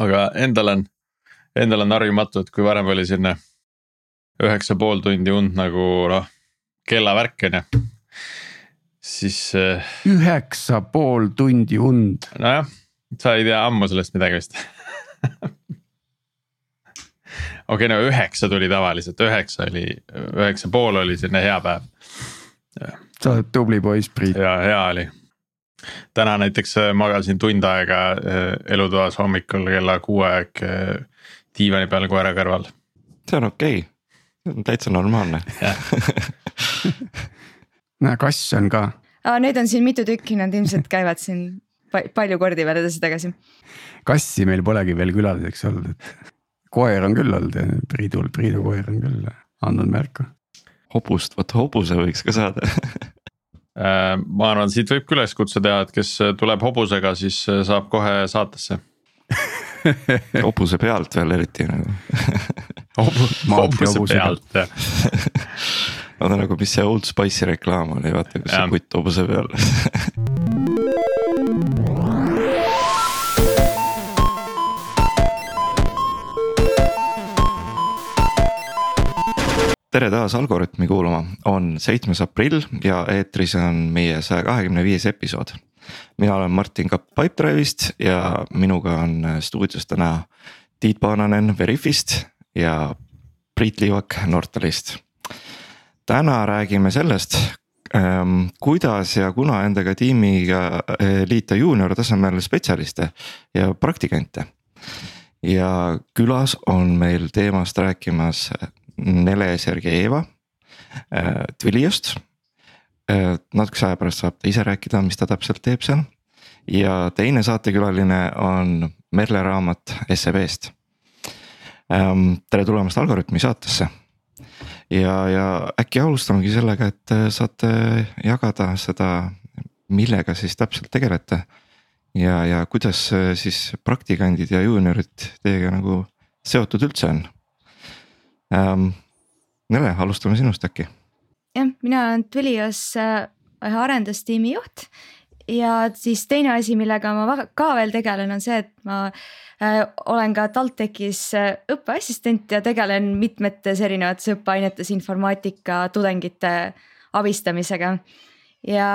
aga endal on, endal on harjumatu, et kui varem oli selline üheksa pool tundi und nagu noh, kellavärk on ju. siis. üheksa pool tundi und. nojah, sa ei tea ammu sellest midagi vist okei okay,, no üheksa tuli tavaliselt, üheksa oli, üheksa pool oli selline hea päev. sa oled tubli poiss, Priit. ja hea oli. Täna näiteks äh, magasin tund aega äh, elutoas hommikul kella kuue aeg äh, diivani peal koera kõrval. see on okei okay., see on täitsa normaalne näe, kass on ka. Neid on siin mitu tükki, nad ilmselt käivad siin palju kordi veel edasi-tagasi. kassi meil polegi veel külaliseks olnud, et koer on küll olnud, Priidul, Priidu koer on küll andnud märku. hobust, vot hobuse võiks ka saada ma arvan, siit võib ka üleskutse teha, et kes tuleb hobusega, siis saab kohe saatesse. Hobuse pealt veel eriti nagu. Hobu, hobuse pealt jah. Vaata nagu, mis see Old Spice'i reklaam oli, vaata kus see kutt hobuse peal tere taas Algorütmi kuulama, on seitsmes aprill ja eetris on meie saja kahekümne viies episood. mina olen Martin Kapp Pipedrive'ist ja minuga on stuudios täna Tiit Paananen Veriffist ja Priit Liivak Nortalist. täna räägime sellest, ähm, kuidas ja kuna endaga tiimiga äh, liita juunior tasemel spetsialiste ja praktikante. ja külas on meil teemast rääkimas Nele Sergejeva äh, Twiliost. Äh, natukese aja pärast saab ta ise rääkida, mis ta täpselt teeb seal. ja teine saatekülaline on Merle Raamat SEB-st. Ähm, tere tulemast Algorütmi saatesse. ja, ja äkki alustamegi sellega, et äh, saate jagada seda, millega siis täpselt tegelete. ja, ja kuidas siis praktikandid ja juuniorid teiega nagu seotud üldse on ähm,. Nele, alustame sinust äkki. jah, mina olen Twilios äh, ühe arendustiimi juht ja siis teine asi, millega ma ka veel tegelen, on see, et ma äh, olen ka TalTechis äh, õppeassistent ja tegelen mitmetes erinevates õppeainetes informaatika tudengite abistamisega. ja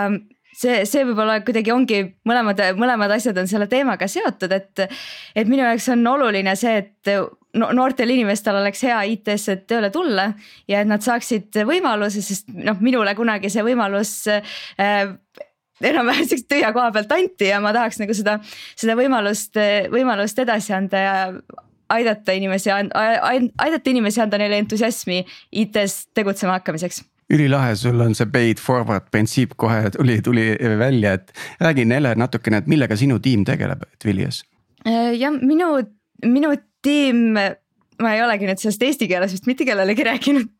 see, see võib-olla kuidagi ongi mõlemad, mõlemad asjad on selle teemaga seotud, et, et minu jaoks on oluline see, et no, noortel inimestel oleks hea IT-sse tööle tulla ja et nad saaksid võimaluse, sest noh, minule kunagi see võimalus äh, enam-vähem siukse tühja koha pealt anti ja ma tahaks nagu seda, seda võimalust, võimalust edasi anda ja aidata inimesi, aidata inimesi, anda neile entusiasmi IT-s tegutsema hakkamiseks ülilahe, sul on see paid forward printsiip kohe tuli, tuli välja, et räägi Nele natukene, et millega sinu tiim tegeleb Twilios? Äh, jah, minu, minu tiim, ma ei olegi nüüd sellest eesti keeles vist mitte kellelegi rääkinud.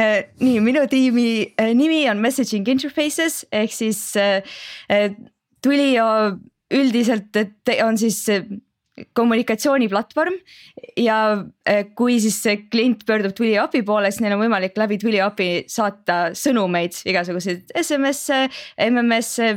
Äh, nii, minu tiimi äh, nimi on Messaging Interfaces ehk siis Twilio üldiselt on siis kommunikatsiooniplatvorm ja eh, kui siis see klient pöördub Twilio API poole, siis neil on võimalik läbi Twilio API saata sõnumeid, igasuguseid SMS-e, MMS-e.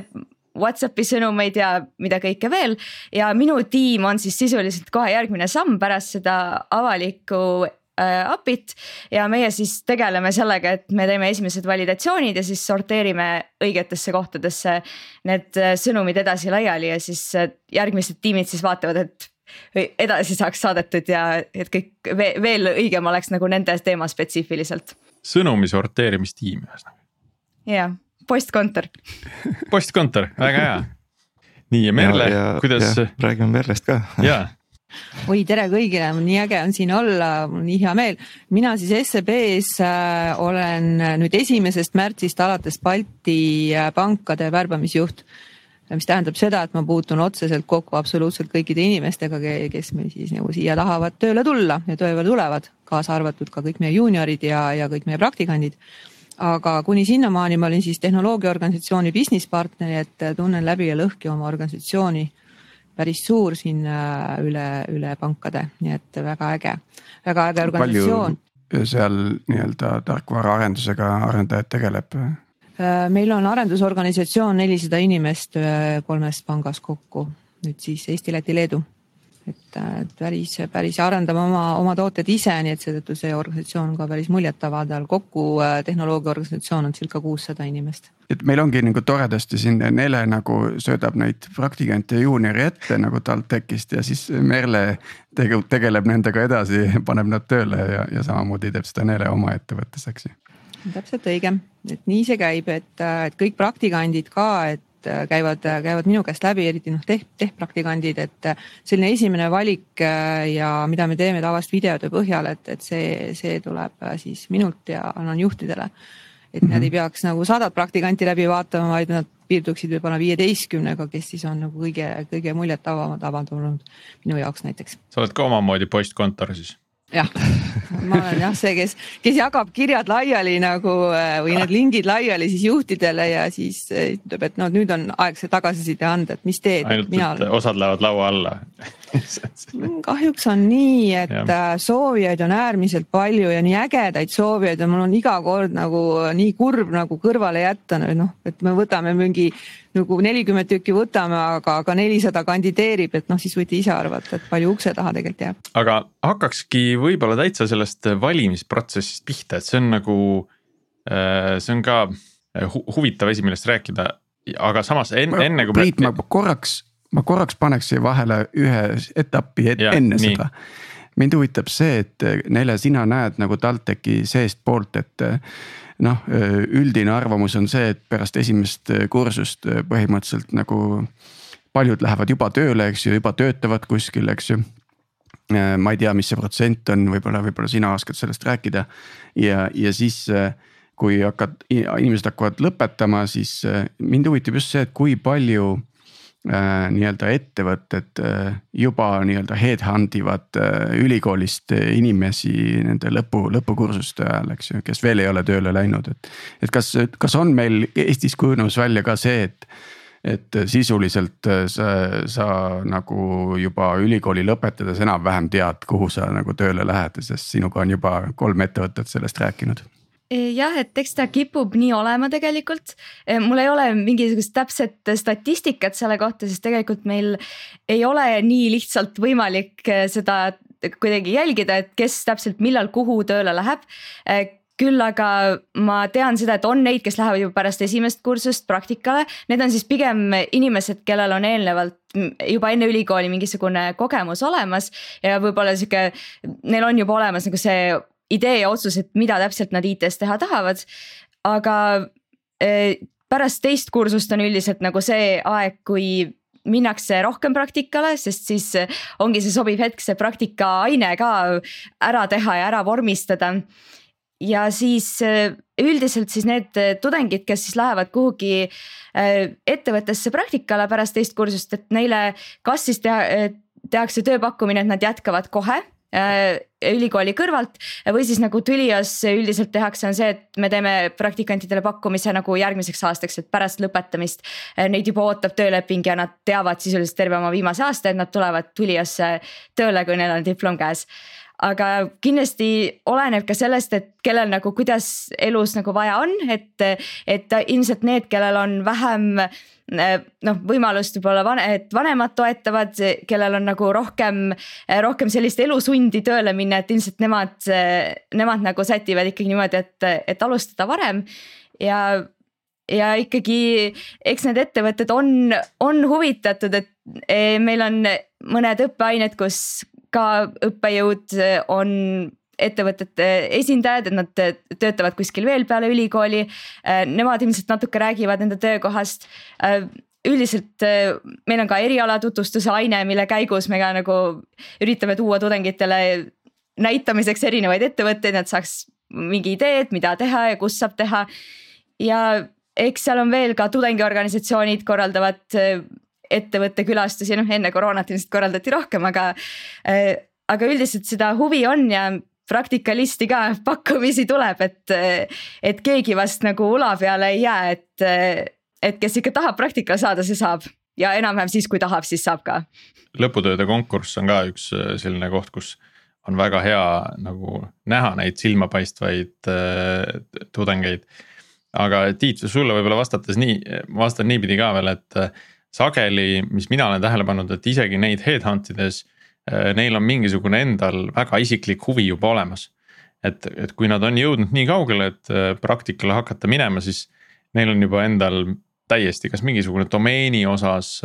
Whatsappi sõnumeid ja mida kõike veel ja minu tiim on siis sisuliselt kohe järgmine samm pärast seda avalikku API-t ja meie siis tegeleme sellega, et me teeme esimesed validatsioonid ja siis sorteerime õigetesse kohtadesse need äh, sõnumid edasi laiali ja siis äh, järgmised tiimid siis vaatavad, et edasi saaks saadetud ja et kõik veel õigem oleks nagu nende teema spetsiifiliselt. sõnumi sorteerimistiim ühesõnaga. jah, postkontor postkontor, väga hea. nii ja Merle, kuidas? räägime Merlest ka. jaa oi, tere kõigile, nii äge on siin olla, mul on nii hea meel. mina siis SEB-s äh, olen nüüd esimesest märtsist alates Balti äh, pankade värbamisjuht mis tähendab seda, et ma puutun otseselt kokku absoluutselt kõikide inimestega, kes meil siis nagu siia tahavad tööle tulla ja tööle tulevad, kaasa arvatud ka kõik meie juuniorid ja, ja kõik meie praktikandid. aga kuni sinnamaani ma olin siis tehnoloogiaorganisatsiooni business partner, et tunnen läbi ja lõhki oma organisatsiooni. Päris suur siin äh, üle, üle pankade, nii et väga äge, väga äge organisatsioon. seal nii-öelda tarkvaraarendusega arendajad tegeleb Äh, meil on arendusorganisatsioon nelisada inimest äh, kolmes pangas kokku, nüüd siis Eesti, Läti, Leedu. Et et, päris, päris arendame oma, oma tooted ise, nii et seetõttu see organisatsioon ka päris muljetavaldav, kokku äh, tehnoloogiaorganisatsioon on circa kuussada inimest. et meil ongi nagu toredasti siin Nele nagu söödab neid praktikante juuniori ette nagu TalTechist ja siis Merle tege, tegeleb nendega edasi, paneb nad tööle ja, ja samamoodi teeb seda Nele oma ettevõttes, eks ju täpselt õige, et nii see käib, et, et kõik praktikandid ka, et käivad, käivad minu käest läbi, eriti noh, teh-, tehpraktikandid, et selline esimene valik äh, ja mida me teeme tavaliselt videote põhjal, et, et see, see tuleb äh, siis minult ja annan juhtidele. et nad ei peaks nagu sadat praktikanti läbi vaatama, vaid nad piirduksid võib-olla viieteistkümnega, kes siis on nagu kõige, kõige muljetavamad avaldanud minu jaoks näiteks. sa oled ka omamoodi postkontor siis? Jah, ma olen jah see, kes, kes jagab kirjad laiali nagu äh, või need lingid laiali siis juhtidele ja siis äh, ütleb, et no nüüd on aeg see tagasiside anda, et mis teed. ainult, et osad lähevad laua alla kahjuks on nii, et ja. Äh, soovijaid on äärmiselt palju ja nii ägedaid soovijaid ja mul on iga kord nagu nii kurb nagu kõrvale jätta, noh, et me võtame mingi nagu nelikümmend tükki võtame, aga, aga nelisada kandideerib, et noh, siis võite ise arvata, et palju ukse taha tegelikult jääb. aga hakkakski võib-olla täitsa sellest valimisprotsessist pihta, et see on nagu, äh, see on ka hu huvitav asi, millest rääkida, aga samas enne, enne kui. Priit, ma korraks, ma korraks paneks siia vahele ühe etapi et, ja, enne nii. seda mind huvitab see, et Nele, sina näed nagu TalTechi seestpoolt, et noh, üldine arvamus on see, et pärast esimest kursust põhimõtteliselt nagu paljud lähevad juba tööle, eks ju, juba töötavad kuskil, eks ju. ma ei tea, mis see protsent on, võib-olla, võib-olla sina oskad sellest rääkida ja, ja siis kui hakkad, inimesed hakkavad lõpetama, siis mind huvitab just see, et kui palju nii-öelda ettevõtted äh, juba nii-öelda headhunt ivad äh, ülikoolist äh, inimesi nende lõpu, lõpukursuste ajal, eks ju, kes veel ei ole tööle läinud, et. et kas, kas on meil Eestis kujunemas välja ka see, et et sisuliselt äh, sa, sa nagu juba ülikooli lõpetades enam-vähem tead, kuhu sa nagu tööle lähed, sest sinuga on juba kolm ettevõtet sellest rääkinud jah, et eks ta kipub nii olema tegelikult. mul ei ole mingisugust täpset statistikat selle kohta, sest tegelikult meil ei ole nii lihtsalt võimalik seda kuidagi jälgida, et kes täpselt millal kuhu tööle läheb küll aga ma tean seda, et on neid, kes lähevad juba pärast esimest kursust praktikale, need on siis pigem inimesed, kellel on eelnevalt juba enne ülikooli mingisugune kogemus olemas ja võib-olla sihuke, neil on juba olemas nagu see idee ja otsus, et mida täpselt nad IT-s teha tahavad. aga eh, pärast teist kursust on üldiselt nagu see aeg, kui minnakse rohkem praktikale, sest siis ongi see sobiv hetk see praktikaaine ka ära teha ja ära vormistada. ja siis eh, üldiselt siis need tudengid, kes siis lähevad kuhugi eh, ettevõttesse praktikale pärast teist kursust, et neile kas siis teha, tehakse tööpakkumine, et nad jätkavad kohe ülikooli kõrvalt või siis nagu Tülios üldiselt tehakse, on see, et me teeme praktikantidele pakkumise nagu järgmiseks aastaks, et pärast lõpetamist. Äh, neid juba ootab tööleping ja nad teavad sisuliselt terve oma viimase aasta, et nad tulevad Tüliosse tööle, kui neil on diplom käes aga kindlasti oleneb ka sellest, et kellel nagu, kuidas elus nagu vaja on, et, et ilmselt need, kellel on vähem noh, võimalust võib-olla van-, et vanemad toetavad, kellel on nagu rohkem, rohkem sellist elusundi tööle minna, et ilmselt nemad, nemad nagu sätivad ikkagi niimoodi, et, et alustada varem. Ja ja ikkagi, eks need ettevõtted on, on huvitatud, et eh, meil on mõned õppeained, kus ka õppejõud äh, on ettevõtete esindajad, et nad töötavad kuskil veel peale ülikooli. Nemad ilmselt natuke räägivad enda töökohast. Üldiselt meil on ka eriala tutvustuse aine, mille käigus me ka nagu üritame tuua tudengitele näitamiseks erinevaid ettevõtteid, nad saaks mingi ideed, mida teha ja kus saab teha. ja eks seal on veel ka tudengiorganisatsioonid korraldavad ettevõtte külastusi, noh enne koroonat ilmselt korraldati rohkem, aga äh,. aga üldiselt seda huvi on ja praktikalisti ka pakkumisi tuleb, et, et keegi vast nagu ula peale ei jää, et, et kes ikka tahab praktikale saada, see saab ja enam-vähem siis, kui tahab, siis saab ka. lõputööde konkurss on ka üks äh, selline koht, kus on väga hea nagu näha neid silmapaistvaid äh, tudengeid. aga Tiit, sulle võib-olla vastates nii, vastan niipidi ka veel, et sageli, mis mina olen tähele pannud, et isegi neid headhunt ides neil on mingisugune endal väga isiklik huvi juba olemas. et, et kui nad on jõudnud nii kaugele, et praktikale hakata minema, siis neil on juba endal täiesti, kas mingisugune domeeni osas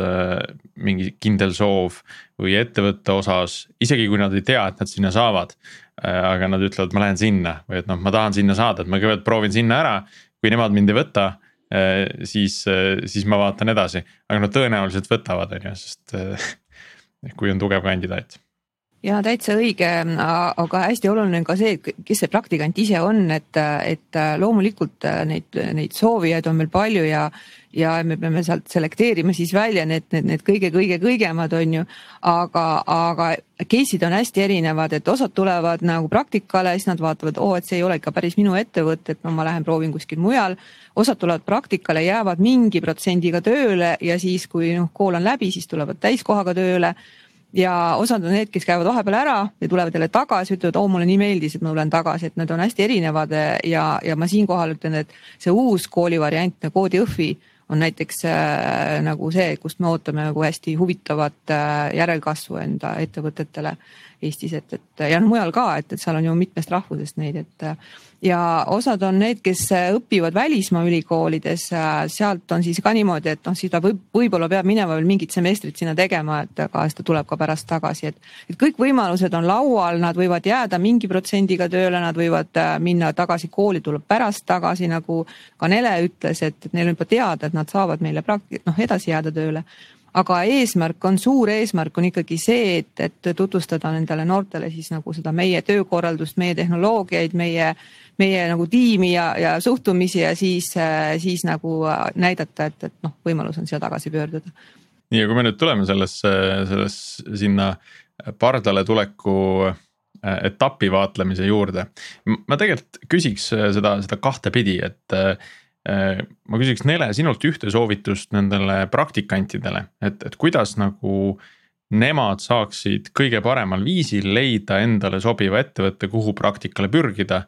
mingi kindel soov või ettevõtte osas, isegi kui nad ei tea, et nad sinna saavad. aga nad ütlevad, ma lähen sinna või et noh, ma tahan sinna saada, et ma kõigepealt proovin sinna ära, kui nemad mind ei võta siis, siis ma vaatan edasi, aga nad tõenäoliselt võtavad, on ju, sest kui on tugev kandidaat ja täitsa õige, aga hästi oluline on ka see, et kes see praktikant ise on, et, et loomulikult neid, neid soovijaid on meil palju ja ja me peame sealt selekteerima siis välja need, need, need kõige-kõige-kõigemad on ju. aga, aga case'id on hästi erinevad, et osad tulevad nagu praktikale, siis nad vaatavad, oo, et see ei ole ikka päris minu ettevõte, et no ma lähen proovin kuskil mujal. osad tulevad praktikale, jäävad mingi protsendiga tööle ja siis, kui noh, kool on läbi, siis tulevad täiskohaga tööle ja osad on need, kes käivad vahepeal ära ja tulevad jälle tagasi, ütlevad, oo mulle nii meeldis, et ma tulen tagasi, et need on hästi erinevad. Ja, ja ma siinkohal ütlen, et see uus koolivariant, koodi-õhvi on näiteks äh, nagu see, kust me ootame nagu hästi huvitavat äh, järelkasvu enda ettevõtetele Eestis, et, et ja noh, mujal ka, et, et seal on ju mitmest rahvusest neid, et ja osad on need, kes õpivad välismaa ülikoolides, sealt on siis ka niimoodi, et noh, ta võib, võib-olla peab minema veel mingit semestrit sinna tegema, et aga siis ta tuleb ka pärast tagasi, et. et kõik võimalused on laual, nad võivad jääda mingi protsendiga tööle, nad võivad äh, minna tagasi kooli, tuleb pärast tagasi, nagu ka Nele ütles, et, neil on juba teada, et nad saavad meile prakti-, noh edasi jääda tööle aga eesmärk on, suur eesmärk on ikkagi see, et, et tutvustada nendele noortele siis nagu seda meie töökorraldust, meie tehnoloogiaid, meie, meie nagu tiimi ja, ja suhtumisi ja siis, siis nagu näidata, et, et noh, võimalus on siia tagasi pöörduda. nii, ja kui me nüüd tuleme sellesse, selles sinna pardale tuleku äh, etapi vaatlemise juurde. ma tegelikult küsiks seda, seda kahtepidi, et Äh, ma küsiks Nele sinult ühte soovitust nendele praktikantidele, et, et kuidas nagu nemad saaksid kõige paremal viisil leida endale sobiva ettevõtte, kuhu praktikale pürgida.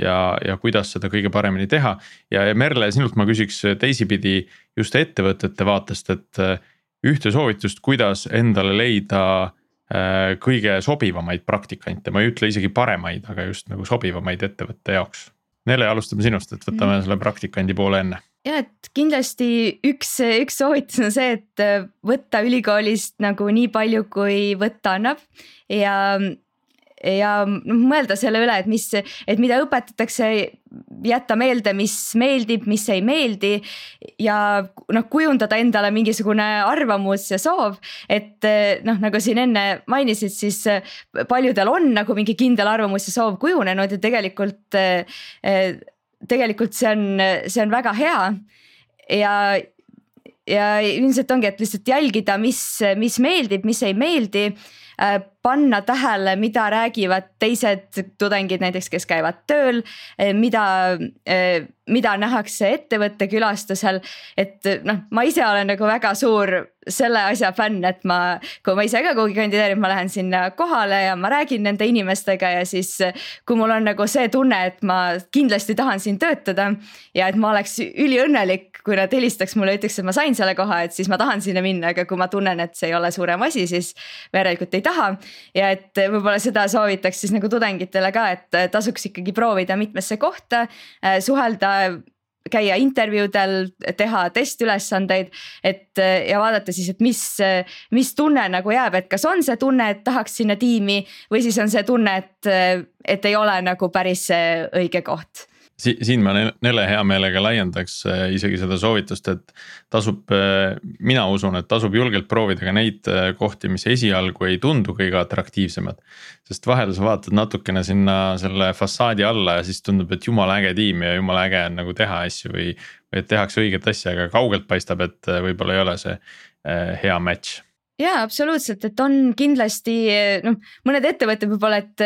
Ja, ja kuidas seda kõige paremini teha ja, ja Merle, sinult ma küsiks teisipidi just ettevõtete vaatest, et äh, ühte soovitust, kuidas endale leida äh, kõige sobivamaid praktikante, ma ei ütle isegi paremaid, aga just nagu sobivamaid ettevõtte jaoks Nele, alustame sinust, et võtame mm. selle praktikandi poole enne. ja et kindlasti üks, üks soovitus on see, et võtta ülikoolist nagu nii palju, kui võtta annab ja ja noh, mõelda selle üle, et mis, et mida õpetatakse, jätta meelde, mis meeldib, mis ei meeldi. ja noh, kujundada endale mingisugune arvamus ja soov, et noh, nagu siin enne mainisid, siis paljudel on nagu mingi kindel arvamus ja soov kujunenud ja tegelikult. tegelikult see on, see on väga hea ja ja ilmselt ongi, et lihtsalt jälgida, mis, mis meeldib, mis ei meeldi Äh, panna tähele, mida räägivad teised tudengid näiteks, kes käivad tööl, äh, mida, äh, mida nähakse ettevõtte külastusel. et noh, ma ise olen nagu väga suur selle asja fänn, et ma, kui ma ise ka kuhugi kandideerin, ma lähen sinna kohale ja ma räägin nende inimestega ja siis. kui mul on nagu see tunne, et ma kindlasti tahan siin töötada ja et ma oleks üliõnnelik, kui nad helistaks mulle, ütleks, et ma sain selle koha, et siis ma tahan sinna minna, aga kui ma tunnen, et see ei ole suurem asi, siis järelikult ei taha. ja et võib-olla seda soovitaks siis nagu tudengitele ka, et tasuks ikkagi proovida mitmesse kohta, suhelda käia intervjuudel, teha testülesandeid, et ja vaadata siis, et mis, mis tunne nagu jääb, et kas on see tunne, et tahaks sinna tiimi või siis on see tunne, et, et ei ole nagu päris see õige koht si. siin ma Nele hea meelega laiendaks äh, isegi seda soovitust, et tasub, äh, mina usun, et tasub julgelt proovida ka neid äh, kohti, mis esialgu ei tundu kõige atraktiivsemad. sest vahel sa vaatad natukene sinna selle fassaadi alla ja siis tundub, et jumala äge tiim ja jumala äge on nagu teha asju või. või et tehakse õiget asja, aga kaugelt paistab, et võib-olla ei ole see hea match jaa, absoluutselt, et on kindlasti noh, mõned ettevõtted võib-olla, et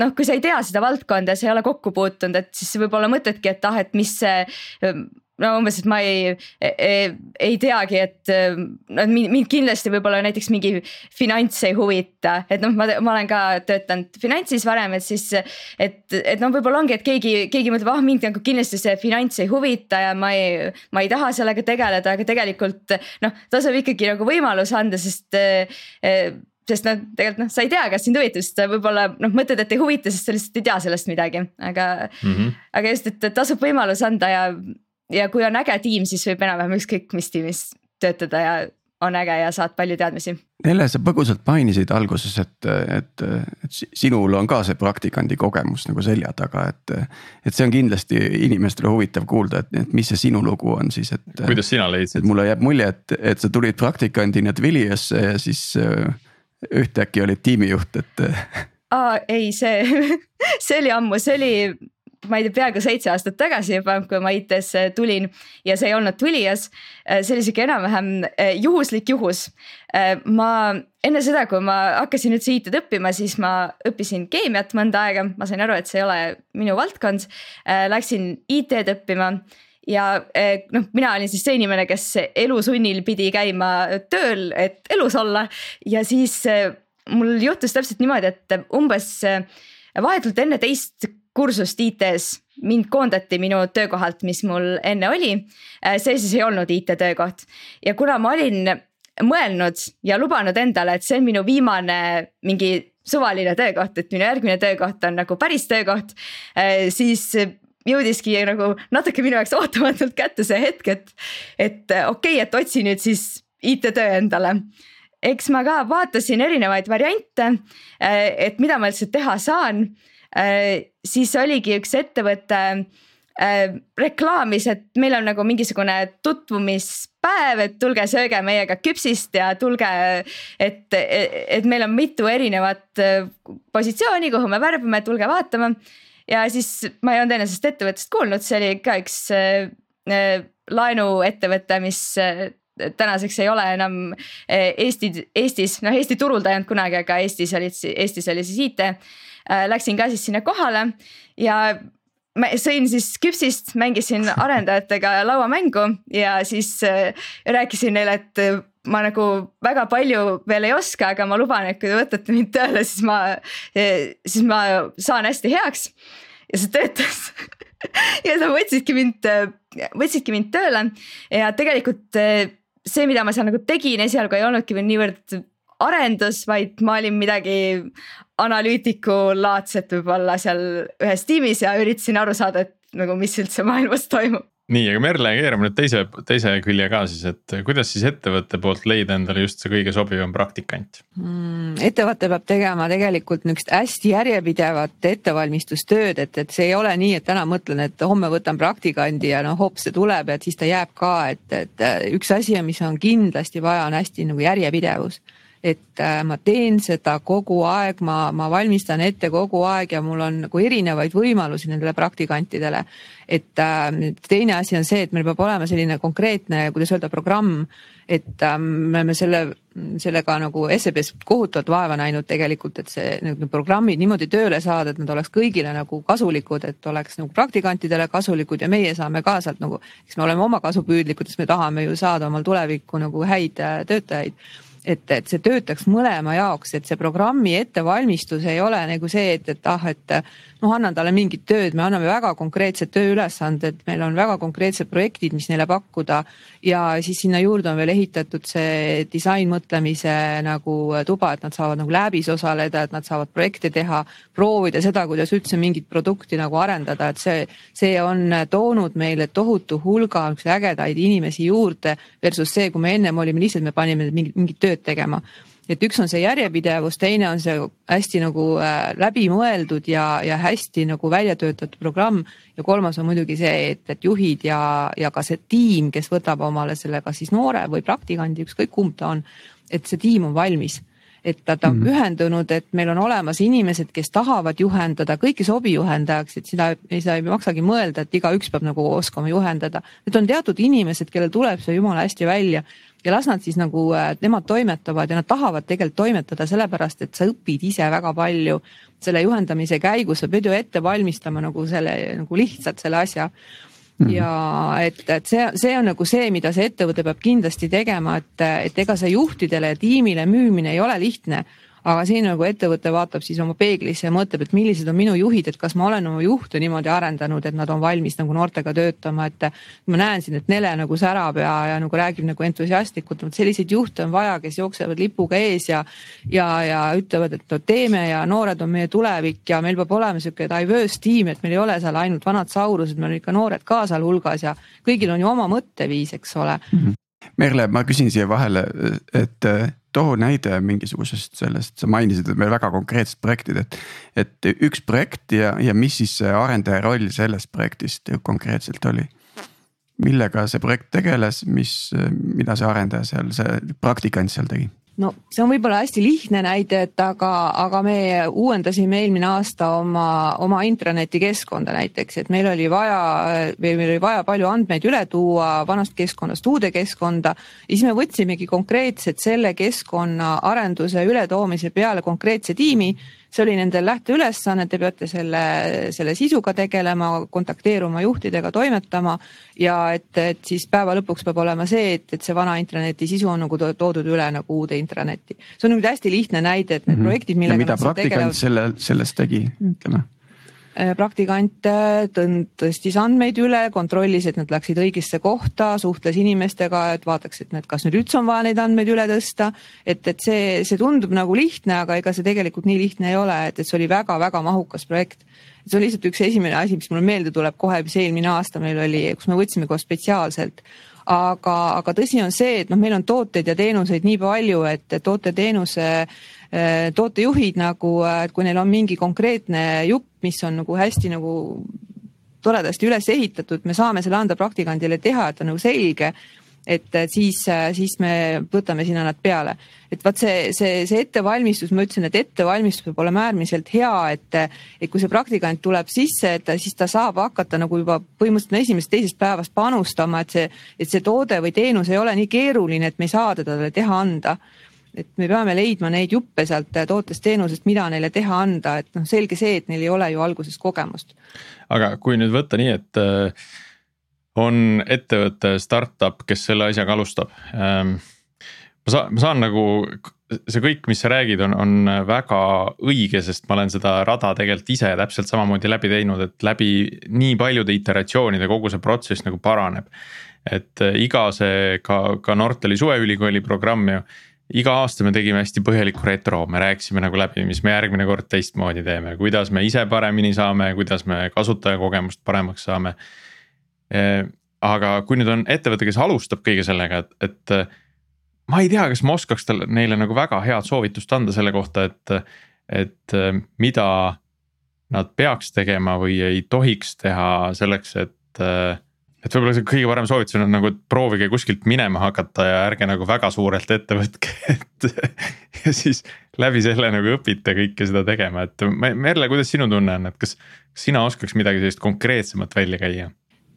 noh, kui sa ei tea seda valdkonda, sa ei ole kokku puutunud, et siis võib-olla mõtledki, et ah, et mis see no umbes, et ma ei, ei, ei teagi, et no mind kindlasti võib-olla näiteks mingi finants ei huvita, et noh, ma, ma olen ka töötanud finantsis varem, et siis. et, et noh, võib-olla ongi, et keegi, keegi mõtleb, ah mind nagu kindlasti see finants ei huvita ja ma ei, ma ei taha sellega tegeleda, aga tegelikult noh, tasub ikkagi nagu võimalus anda, sest sest noh, tegelikult noh, sa ei tea, kas sind huvitab, sest sa võib-olla noh, mõtled, et ei huvita, sest sa lihtsalt ei tea sellest midagi, aga mm. -hmm. aga just, et tasub võimalus anda ja, ja kui on äge tiim, siis võib enam-vähem ükskõik mis tiimis töötada ja on äge ja saad palju teadmisi. Nele, sa põgusalt mainisid alguses, et, et, et sinul on ka see praktikandi kogemus nagu selja taga, et. et see on kindlasti inimestele huvitav kuulda, et, et mis see sinu lugu on siis, et. kuidas sina leidsid? mulle jääb mulje, et, et sa tulid praktikandina Twiliosse ja siis ühtäkki olid tiimijuht, et. aa ei, see, see oli ammu, see oli ma ei tea, peaaegu seitse aastat tagasi juba, kui ma IT-sse tulin ja see ei olnud Twilias. Äh, see oli sihuke enam-vähem äh, juhuslik juhus. Äh, ma enne seda, kui ma hakkasin üldse IT-d õppima, siis ma õppisin keemiat mõnda aega, ma sain aru, et see ei ole minu valdkond. Läksin IT-d õppima ja noh, mina olin siis see inimene, kes elusunnil pidi käima tööl, et elus olla ja siis mul juhtus täpselt niimoodi, et umbes vahetult enne teist kursust IT-s, mind koondati minu töökohalt, mis mul enne oli. Äh, see siis ei olnud IT-töökoht ja kuna ma olin mõelnud ja lubanud endale, et see on minu viimane mingi suvaline töökoht, et minu järgmine töökoht on nagu päris töökoht, äh, siis jõudiski nagu natuke minu jaoks ootamatult kätte see hetk, et, et okei okay,, et otsi nüüd siis IT-töö endale. Eks ma ka vaatasin erinevaid variante, äh, et mida ma üldse teha saan. Äh, siis oligi üks ettevõte äh, reklaamis, et meil on nagu mingisugune tutvumispäev, et tulge sööge meiega küpsist ja tulge, et, et meil on mitu erinevat äh, positsiooni, kuhu me värbame, tulge vaatama. ja siis ma ei olnud enne sellest ettevõttest kuulnud, see oli ka üks laenuettevõte, mis tänaseks ei ole enam Eesti, Eestis, noh Eesti turul ta ei olnud kunagi, aga Eestis olid, Eestis oli siis IT Äh, läksin ka siis sinna kohale ja ma sõin siis küpsist, mängisin arendajatega lauamängu ja siis äh, rääkisin neile, et äh, ma nagu väga palju veel ei oska, aga ma luban, et kui te võtate mind tööle, siis ma, siis ma saan hästi heaks. ja see töötas ja sa võtsidki mind, võtsidki mind tööle ja tegelikult see, mida ma seal nagu tegin, esialgu ei olnudki veel niivõrd arendus, vaid ma olin midagi analüütiku laadset võib-olla seal ühes tiimis ja üritasin aru saada, et nagu mis üldse maailmas toimub nii, aga Merle, keerame nüüd teise, teise külje ka siis, et kuidas siis ettevõtte poolt leida endale just see kõige sobivam praktikant mm,? ettevõte peab tegema tegelikult niisugust hästi järjepidevat ettevalmistustööd, et, et see ei ole nii, et täna mõtlen, et homme võtan praktikandi ja noh, hops, see tuleb ja siis ta jääb ka, et, et üks asi, mis on kindlasti vaja, on hästi nagu järjepidevus et äh, ma teen seda kogu aeg, ma, ma valmistan ette kogu aeg ja mul on nagu erinevaid võimalusi nendele praktikantidele. et äh, teine asi on see, et meil peab olema selline konkreetne, kuidas öelda, programm, et äh, me oleme selle, sellega nagu SEB-s kohutavalt vaeva näinud tegelikult, et see need programmid niimoodi tööle saada, et nad oleks kõigile nagu kasulikud, et oleks nagu praktikantidele kasulikud ja meie saame ka sealt nagu, eks me oleme oma kasupüüdlikud, sest me tahame ju saada omal tulevikku nagu häid töötajaid et, et see töötaks mõlema jaoks, et see programmi ettevalmistus ei ole nagu see, et, et ah, et noh, annan talle mingit tööd, me anname väga konkreetsed tööülesanded, meil on väga konkreetsed projektid, mis neile pakkuda. ja siis sinna juurde on veel ehitatud see disainmõtlemise nagu tuba, et nad saavad nagu läbis osaleda, et nad saavad projekte teha, proovida seda, kuidas üldse mingit produkti nagu arendada, et see, see on toonud meile tohutu hulga ägedaid inimesi juurde. Versus see, kui me ennem olime lihtsalt, me panime mingit, mingit tööd tegema et üks on see järjepidevus, teine on see hästi nagu äh, läbimõeldud ja, ja hästi nagu välja töötatud programm. ja kolmas on muidugi see, et, et juhid ja, ja ka see tiim, kes võtab omale selle, kas siis noore või praktikandi, ükskõik kumb ta on. et see tiim on valmis et ta, ta on mm pühendunud, et meil on olemas inimesed, kes tahavad juhendada, kõik ei sobi juhendajaks, et seda, seda ei maksagi mõelda, et igaüks peab nagu oskama juhendada. Need on teatud inimesed, kellel tuleb see jumala hästi välja ja las nad siis nagu, äh, nemad toimetavad ja nad tahavad tegelikult toimetada sellepärast, et sa õpid ise väga palju. Selle juhendamise käigus, sa pead ju ette valmistama nagu selle nagu lihtsalt selle asja. Mm -hmm. ja et, et see, see on nagu see, mida see ettevõte peab kindlasti tegema, et, et ega see juhtidele ja tiimile müümine ei ole lihtne aga siin nagu ettevõte vaatab siis oma peeglisse ja mõtleb, et millised on minu juhid, et kas ma olen oma juhte niimoodi arendanud, et nad on valmis nagu noortega töötama, et. ma näen siin, et Nele nagu särab ja, ja nagu räägib nagu entusiastlikult, vot selliseid juhte on vaja, kes jooksevad lipuga ees ja. ja, ja ütlevad, et no teeme ja noored on meie tulevik ja meil peab olema sihuke diverse tiim, et meil ei ole seal ainult vanad saurused, meil on ikka noored ka sealhulgas ja kõigil on ju oma mõtteviis, eks ole mm. -hmm. Merle, ma küsin siia vahele, et too näide mingisugusest sellest, sa mainisid veel väga konkreetset projektid, et. et üks projekt ja, ja mis siis see arendaja roll sellest projektist konkreetselt oli? millega see projekt tegeles, mis, mida see arendaja seal, see praktikant seal tegi? No see on võib-olla hästi lihtne näide, et aga, aga me uuendasime eelmine aasta oma, oma intraneti keskkonda näiteks, et meil oli vaja, meil oli vaja palju andmeid üle tuua vanast keskkonnast uude keskkonda. ja siis me võtsimegi konkreetselt selle keskkonna arenduse ületoomise peale konkreetse tiimi see oli nendel lähteülesanne, te peate selle, selle sisuga tegelema, kontakteeruma juhtidega, toimetama. ja et, et siis päeva lõpuks peab olema see, et, et see vana intraneti sisu on nagu toodud üle nagu uude intranetti. see on nüüd hästi lihtne näide, et need mm -hmm. projektid, millega. mida praktikant tegelevad... selle, sellest tegi, ütleme Äh, praktikant tõstis andmeid üle, kontrollis, et nad läksid õigesse kohta, suhtles inimestega, et vaataks, et need, kas nüüd üldse on vaja neid andmeid üle tõsta. et, et see, see tundub nagu lihtne, aga ega see tegelikult nii lihtne ei ole, et, et see oli väga-väga mahukas projekt. see on lihtsalt üks esimene asi, mis mulle meelde tuleb kohe, mis eelmine aasta meil oli, kus me võtsime kohe spetsiaalselt aga, aga tõsi on see, et noh, meil on tooteid ja teenuseid nii palju, et toote-teenuse Äh, tootejuhid nagu, et kui neil on mingi konkreetne jupp, mis on nagu hästi nagu toredasti üles ehitatud, me saame selle anda praktikandile teha, et on nagu selge et siis, siis me võtame sinna nad peale. et vot see, see, see ettevalmistus, ma ütlesin, et ettevalmistus peab olema äärmiselt hea, et, et kui see praktikant tuleb sisse, et siis ta saab hakata nagu juba põhimõtteliselt esimesest-teisest päevast panustama, et see, et see toode või teenus ei ole nii keeruline, et me ei saa teda talle teha anda et me peame leidma neid juppe sealt tootest-teenusest, mida neile teha anda, et noh, selge see, et neil ei ole ju alguses kogemust. aga kui nüüd võtta nii, et äh, on ettevõte, startup, kes selle asjaga alustab ähm,. ma saan, ma saan nagu see kõik, mis sa räägid, on, on väga õige, sest ma olen seda rada tegelikult ise täpselt samamoodi läbi teinud, et läbi nii paljude iteratsioonide kogu see protsess nagu paraneb. et äh, iga see ka, ka Nortali suveülikooli programm ju iga aasta me tegime hästi põhjalikku retro, me rääkisime nagu läbi, mis me järgmine kord teistmoodi teeme, kuidas me ise paremini saame, kuidas me kasutajakogemust paremaks saame. aga kui nüüd on ettevõte, kes alustab kõige sellega, et, et ma ei tea, kas ma oskaks talle, neile nagu väga head soovitust anda selle kohta, et, et mida nad peaks tegema või ei tohiks teha selleks, et et võib-olla see kõige parem soovitus on nagu, et proovige kuskilt minema hakata ja ärge nagu väga suurelt ette võtke, et. ja siis läbi selle nagu õpite kõike seda tegema, et Merle, kuidas sinu tunne on, et kas, kas sina oskaks midagi sellist konkreetsemat välja käia?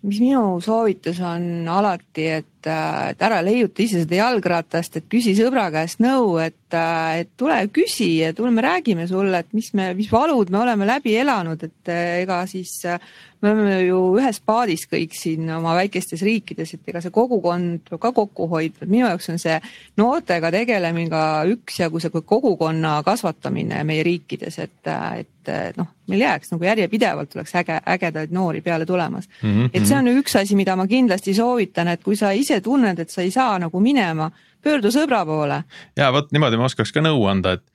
mis minu soovitus on alati, et, et ära leiuta ise seda jalgratast, et küsi sõbra käest nõu, et, et tule küsi ja tule, me räägime sulle, et mis me, mis valud me oleme läbi elanud, et ega siis me oleme ju ühes paadis kõik siin oma väikestes riikides, et ega see kogukond peab ka kokku hoidma, et minu jaoks on see noortega tegelemine ka üksjagu see kogukonna kasvatamine meie riikides, et, et noh, meil jääks nagu järjepidevalt oleks äge, ägedaid noori peale tulemas mm. -hmm. et see on üks asi, mida ma kindlasti soovitan, et kui sa ise tunned, et sa ei saa nagu minema, pöördu sõbra poole. ja vot niimoodi ma oskaks ka nõu anda, et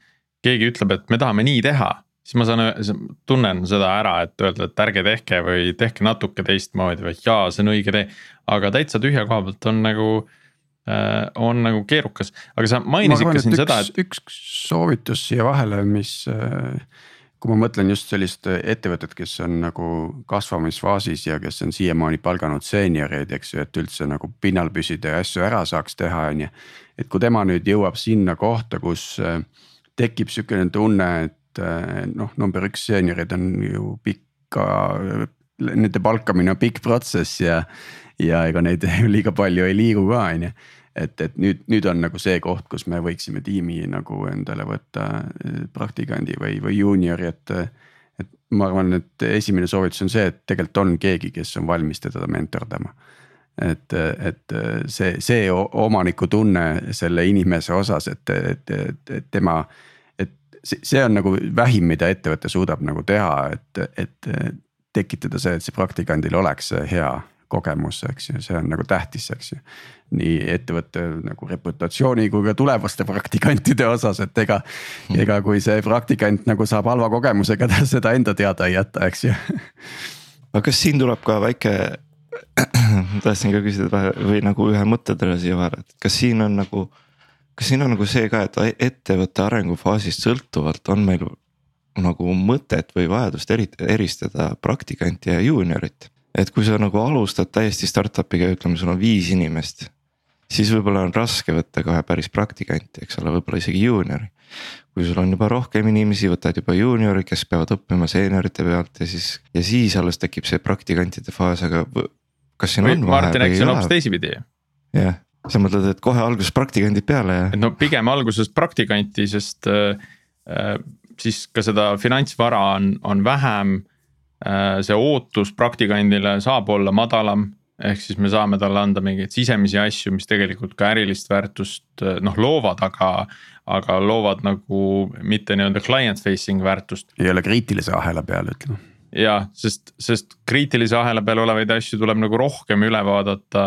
keegi ütleb, et me tahame nii teha siis ma saan, tunnen seda ära, et öelda, et ärge tehke või tehke natuke teistmoodi või jaa, see on õige tee. aga täitsa tühja koha pealt on nagu äh,, on nagu keerukas, aga sa mainisid ka siin seda, et. üks soovitus siia vahele, mis äh, kui ma mõtlen just sellist ettevõtet, kes on nagu kasvamisfaasis ja kes on siiamaani palganud seenioreid, eks ju, et üldse nagu pinnal püsida ja asju ära saaks teha, on ju. et kui tema nüüd jõuab sinna kohta, kus äh, tekib sihukene tunne, et eh, noh, number üks seeniorid on ju pikka, nende palkamine on pikk protsess ja, ja ega neid liiga palju ei liigu ka, on ju et, et nüüd, nüüd on nagu see koht, kus me võiksime tiimi nagu endale võtta eh, praktikandi või, või juuniori, et. et ma arvan, et esimene soovitus on see, et tegelikult on keegi, kes on valmis teda mentordama. et, et see, see omanikutunne selle inimese osas, et, et, et, et tema see on nagu vähim, mida ettevõte suudab nagu teha, et, et tekitada see, et see praktikandil oleks hea kogemus, eks ju, see on nagu tähtis, eks ju. Nii ettevõtte nagu reputatsiooni kui ka tulevaste praktikantide osas, et ega mm., ega kui see praktikant nagu saab halva kogemusega, ta seda enda teada ei jäta, eks ju. aga kas siin tuleb ka väike tahtsin ka küsida või nagu ühe mõttetõrje siia vahele, et kas siin on nagu. kas siin on nagu see ka, et ettevõtte arengufaasist sõltuvalt on meil nagu mõtet või vajadust eristada praktikanti ja juuniorit et kui sa nagu alustad täiesti startup'iga, ütleme, sul on viis inimest. Siis võib-olla on raske võtta kohe päris praktikanti, eks ole, võib-olla isegi juuniori. kui sul on juba rohkem inimesi, võtad juba juuniori, kes peavad õppima seeniorite pealt ja siis, ja siis alles tekib see praktikantide faas, aga kas siin või, on vahe? Eks see on hoopis teisipidi. jah, sa mõtled, et kohe alguses praktikandid peale ja? no pigem alguses praktikanti, sest äh, äh siis ka seda finantsvara on, on vähem Äh, see ootus praktikandile saab olla madalam. Ehk siis me saame talle anda mingeid sisemisi asju, mis tegelikult ka ärilist väärtust äh, noh loovad, aga. aga loovad nagu mitte nii-öelda client facing väärtust. ei ole kriitilise ahela peal, ütleme. jah, sest, sest kriitilise ahela peal olevaid asju tuleb nagu rohkem üle vaadata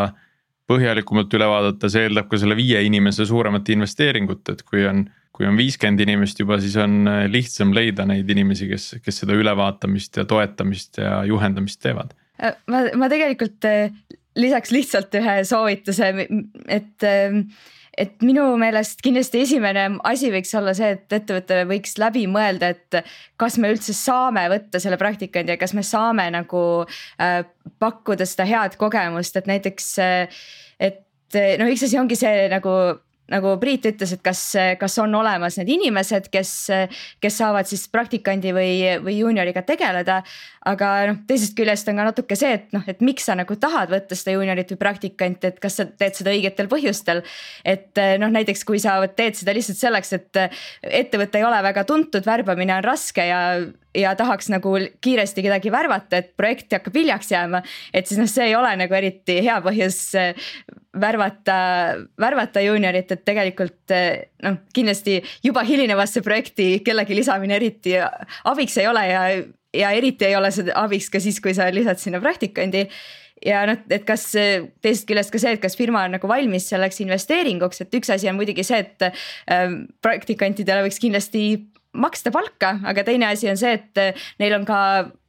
põhjalikumalt üle vaadata, see eeldab ka selle viie inimese suuremat investeeringut, et kui on kui on viiskümmend inimest juba, siis on äh, lihtsam leida neid inimesi, kes, kes seda ülevaatamist ja toetamist ja juhendamist teevad. Äh, ma, ma tegelikult äh, lisaks lihtsalt ühe soovituse, et et minu meelest kindlasti esimene asi võiks olla see, et ettevõte võiks läbi mõelda, et kas me üldse saame võtta selle praktikandi ja kas me saame nagu äh, pakkuda seda head kogemust, et näiteks et no üks asi ongi see nagu nagu Priit ütles, et kas, kas on olemas need inimesed, kes, kes saavad siis praktikandi või, või juunioriga tegeleda. Aga noh, teisest küljest on ka natuke see, et noh, et miks sa nagu tahad võtta seda juuniorit või praktikanti, et kas sa teed seda õigetel põhjustel. et noh, näiteks kui sa teed seda lihtsalt selleks, et ettevõte ei ole väga tuntud, värbamine on raske ja ja tahaks nagu kiiresti kedagi värvata, et projekt hakkab hiljaks jääma. et siis noh, see ei ole nagu eriti hea põhjus värvata, värvata juuniorit, et tegelikult noh, kindlasti juba hilinevasse projekti kellegi lisamine eriti abiks ei ole ja, ja eriti ei ole see abiks ka siis, kui sa lisad sinna praktikandi ja noh, et kas teisest küljest ka see, et kas firma on nagu valmis selleks investeeringuks, et üks asi on muidugi see, et äh, praktikantidele võiks kindlasti maksta palka, aga teine asi on see, et eh, neil on ka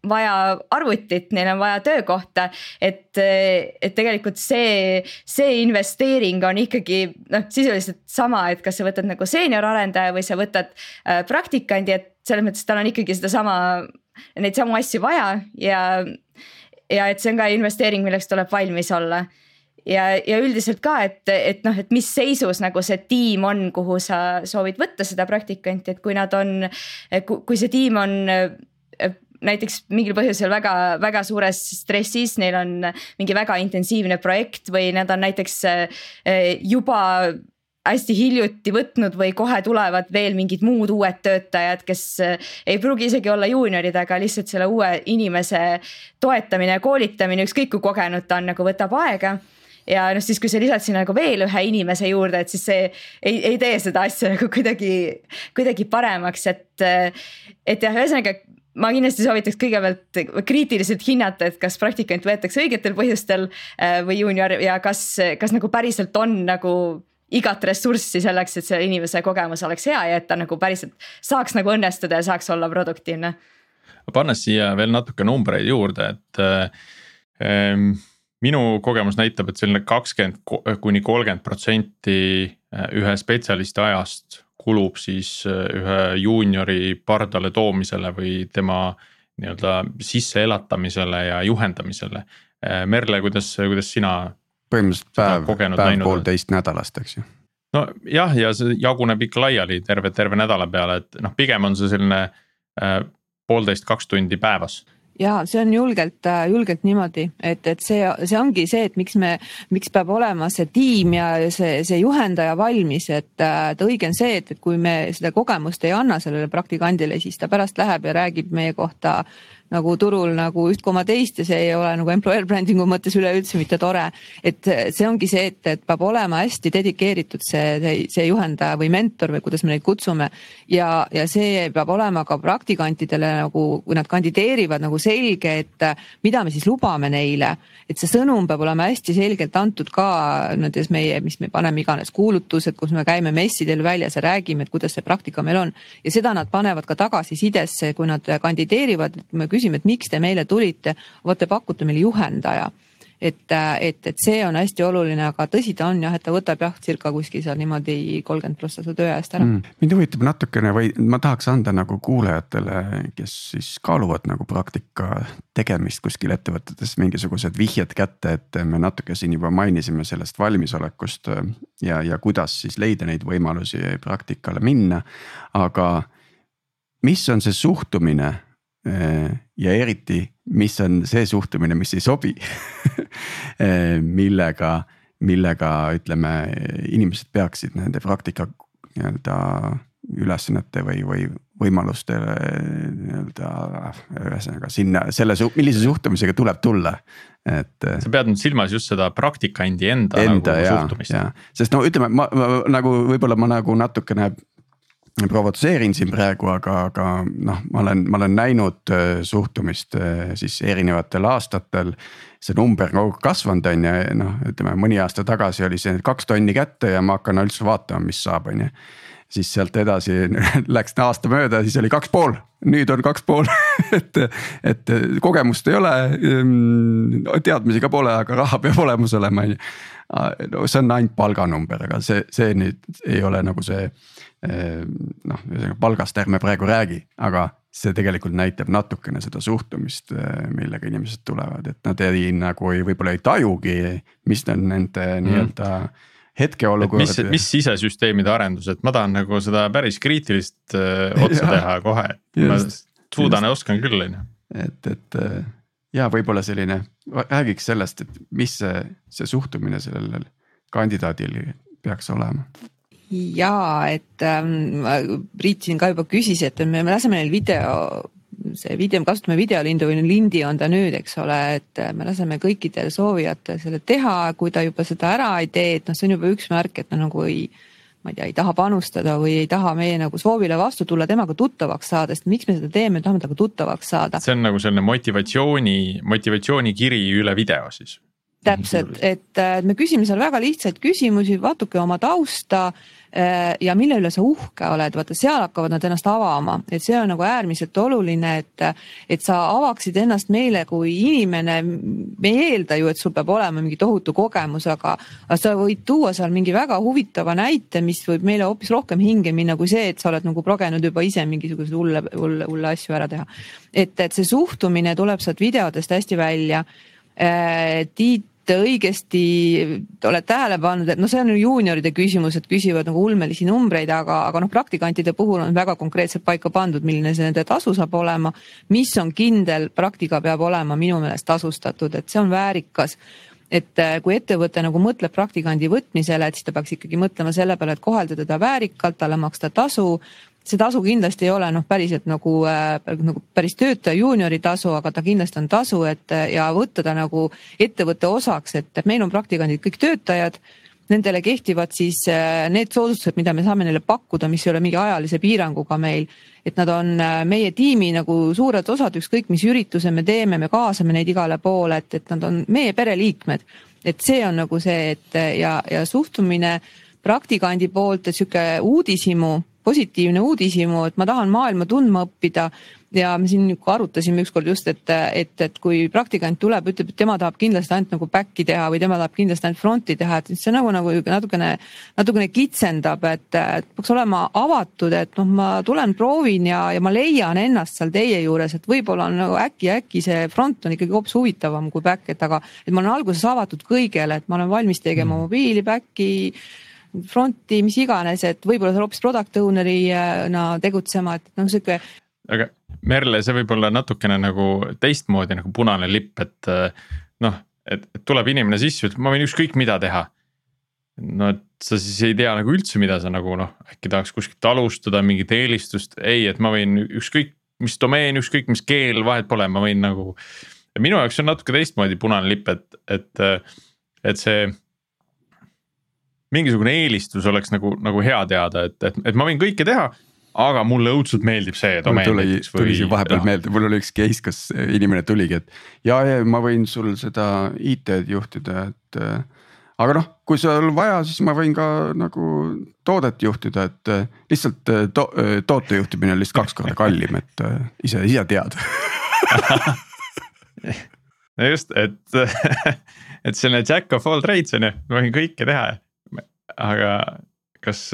vaja arvutit, neil on vaja töökohta. et, eh, et tegelikult see, see investeering on ikkagi noh, sisuliselt sama, et kas sa võtad nagu seenior-arendaja või sa võtad äh, praktikandi, et selles mõttes tal on ikkagi sedasama, neid samu asju vaja ja. ja et see on ka investeering, milleks tuleb valmis olla ja, ja üldiselt ka, et, et noh, et mis seisus nagu see tiim on, kuhu sa soovid võtta seda praktikanti, et kui nad on, kui see tiim on näiteks mingil põhjusel väga-väga suures stressis, neil on mingi väga intensiivne projekt või nad on näiteks juba hästi hiljuti võtnud või kohe tulevad veel mingid muud uued töötajad, kes ei pruugi isegi olla juuniorid, aga lihtsalt selle uue inimese toetamine ja koolitamine, ükskõik kui kogenud ta on, nagu võtab aega ja noh, siis kui sa lisad sinna nagu veel ühe inimese juurde, et siis see ei, ei tee seda asja nagu kuidagi, kuidagi paremaks, et. et jah, ühesõnaga ma kindlasti soovitaks kõigepealt kriitiliselt hinnata, et kas praktikant võetakse õigetel põhjustel äh, või juunior ja kas, kas nagu päriselt on nagu igat ressurssi selleks, et selle inimese kogemus oleks hea ja et ta nagu päriselt saaks nagu õnnestuda ja saaks olla produktiivne. pannes siia veel natuke numbreid juurde, et ähm, minu kogemus näitab, et selline kakskümmend kuni kolmkümmend protsenti äh, ühe spetsialisti ajast kulub siis äh, ühe juuniori pardale toomisele või tema nii-öelda sisseelatamisele ja juhendamisele. Äh, Merle, kuidas, kuidas sina? Põhimõtteliselt päev, päev poolteist nädalast, eks ju. Nojah, ja see jaguneb ikka laiali terve, terve nädala peale, et noh, pigem on see selline äh, poolteist, kaks tundi päevas. Ja see on julgelt, äh, julgelt niimoodi, et, et see, see ongi see, et miks me, miks peab olema see tiim ja see, see juhendaja valmis, et, äh, et õige on see, et, et kui me seda kogemust ei anna sellele praktikandile, siis ta pärast läheb ja räägib meie kohta nagu turul nagu üht koma teist ja see ei ole nagu employer branding'u mõttes üleüldse mitte tore. et see ongi see, et, et peab olema hästi dedikeeritud see, see, see juhendaja või mentor või kuidas me neid kutsume. ja, ja see peab olema ka praktikantidele nagu, kui nad kandideerivad nagu selge, et mida me siis lubame neile. et see sõnum peab olema hästi selgelt antud ka nendes meie, mis me paneme iganes kuulutused, kus me käime messidel väljas ja räägime, et kuidas see praktika meil on. ja seda nad panevad ka tagasisidesse, kui nad kandideerivad, et me küsime, et miks te meile tulite, vot te pakute meile juhendaja. Et, et, et see on hästi oluline, aga tõsi ta on jah, et ta võtab jah, circa kuskil seal niimoodi kolmkümmend prossa su töö ajast ära. Mm.. mind huvitab natukene või ma tahaks anda nagu kuulajatele, kes siis kaaluvad nagu praktika tegemist kuskil ettevõtetes mingisugused vihjed kätte, et me natuke siin juba mainisime sellest valmisolekust ja, ja kuidas siis leida neid võimalusi praktikale minna. aga mis on see suhtumine Äh, ja eriti, mis on see suhtumine, mis ei sobi äh, millega, millega ütleme, inimesed peaksid nende praktika nii-öelda ülesannete või, või võimalustele nii-öelda ühesõnaga sinna selle, millise suhtumisega tuleb tulla, et. Äh, sa pead nüüd silmas just seda praktikandi enda, enda nagu ja, suhtumist. sest no ütleme, ma nagu võib-olla ma nagu natukene provotseerin siin praegu, aga, aga noh, ma olen, ma olen näinud äh, suhtumist äh, siis erinevatel aastatel. see number kogu aeg kasvanud on ju, noh, ütleme mõni aasta tagasi oli see kaks tonni kätte ja ma hakkan üldse vaatama, mis saab, on ju. Siis sealt edasi läks aasta mööda, siis oli kaks pool, nüüd on kaks pool et, et kogemust ei ole, mm, teadmisi ka pole, aga raha peab olemas olema, on ju. no see on ainult palganumber, aga see, see nüüd ei ole nagu see Ehm, noh, ühesõnaga palgast ärme praegu räägi, aga see tegelikult näitab natukene seda suhtumist, eh, millega inimesed tulevad, et nad ei nagu ei, võib-olla ei tajugi, mis on nende mm. nii-öelda hetkeolukord. mis, mis sisesüsteemide arendus, et ma tahan nagu seda päris kriitilist uh, otsa ja, teha kohe, et ma suudan ja oskan küll, on ju. et, et eh, ja võib-olla selline, räägiks sellest, et mis see, see suhtumine sellel kandidaadil peaks olema jaa, et ähm, Priit siin ka juba küsis, et me, me laseme neil video, see video, me kasutame videolindu või lindi on ta nüüd, eks ole, et me laseme kõikidel soovijatel selle teha, kui ta juba seda ära ei tee, et noh, see on juba üks märk, et ta nagu ei ma ei tea, ei taha panustada või ei taha meie nagu soovile vastu tulla, temaga tuttavaks saada, sest miks me seda teeme, tahame temaga tuttavaks saada. see on nagu selline motivatsiooni, motivatsioonikiri üle video siis täpselt, et me küsime seal väga lihtsaid küsimusi, vaatuke oma tausta äh, ja mille üle sa uhke oled, vaata seal hakkavad nad ennast avama, et see on nagu äärmiselt oluline, et, et sa avaksid ennast meile kui inimene. me ei eelda ju, et sul peab olema mingi tohutu kogemus, aga, aga sa võid tuua seal mingi väga huvitava näite, mis võib meile hoopis rohkem hinge minna kui see, et sa oled nagu progenud juba ise mingisuguseid hulle, hulle, hulle asju ära teha. et, et see suhtumine tuleb sealt videotest hästi välja äh, Tiit õigesti oled tähele pannud, et noh, see on juunioride küsimus, et küsivad nagu ulmelisi numbreid, aga, aga noh, praktikantide puhul on väga konkreetselt paika pandud, milline see nende tasu saab olema. mis on kindel, praktika peab olema minu meelest tasustatud, et see on väärikas et äh, kui ettevõte nagu mõtleb praktikandi võtmisele, et siis ta peaks ikkagi mõtlema selle peale, et kohelda teda väärikalt, talle maksta tasu see tasu kindlasti ei ole noh, päriselt nagu äh,, nagu päris töötaja juuniori tasu, aga ta kindlasti on tasu, et ja võtta ta nagu ettevõtte osaks, et meil on praktikandid kõik töötajad. Nendele kehtivad siis äh, need soodustused, mida me saame neile pakkuda, mis ei ole mingi ajalise piiranguga meil. et nad on äh, meie tiimi nagu suured osad, ükskõik mis ürituse me teeme, me kaasame neid igale poole, et, et nad on meie pereliikmed. et see on nagu see, et ja, ja suhtumine praktikandi poolt, et sihuke uudishimu positiivne uudishimu, et ma tahan maailma tundma õppida. ja me siin arutasime ükskord just, et, et, et kui praktikant tuleb, ütleb, et tema tahab kindlasti ainult nagu back'i teha või tema tahab kindlasti ainult front'i teha, et see nagu, nagu natukene, natukene kitsendab, et, peaks olema avatud, et noh, ma tulen, proovin ja, ja ma leian ennast seal teie juures, et võib-olla on nagu äkki, äkki see front on ikkagi hoopis huvitavam kui back, et aga, et ma olen alguses avatud kõigele, et ma olen valmis tegema mm. mobiili, back'i front'i, mis iganes, et võib-olla seal hoopis product owner'ina tegutsema, et noh, sihuke. aga Merle, see võib olla natukene nagu teistmoodi nagu punane lipp, et noh, et, tuleb inimene sisse, ütleb, ma võin ükskõik mida teha. no et sa siis ei tea nagu üldse, mida sa nagu noh, äkki tahaks kuskilt alustada mingit eelistust, ei, et ma võin ükskõik mis domeen, ükskõik mis keel, vahet pole, ma võin nagu. minu jaoks on natuke teistmoodi punane lipp, et, et, et see. Mingisugune eelistus oleks nagu, nagu hea teada, et, et, et ma võin kõike teha aga mulle õudselt meeldib see domeen. tuli, tuli siin vahepeal no. meelde, mul oli üks case, kus inimene tuligi, et ja, ja ma võin sul seda IT-d juhtida, et. aga noh, kui sul vaja, siis ma võin ka nagu toodet juhtida, et lihtsalt to, toote juhtimine on lihtsalt kaks korda kallim, et ise, ise tead no just, et, et selline jack of all trades on ju, ma võin kõike teha. Aga kas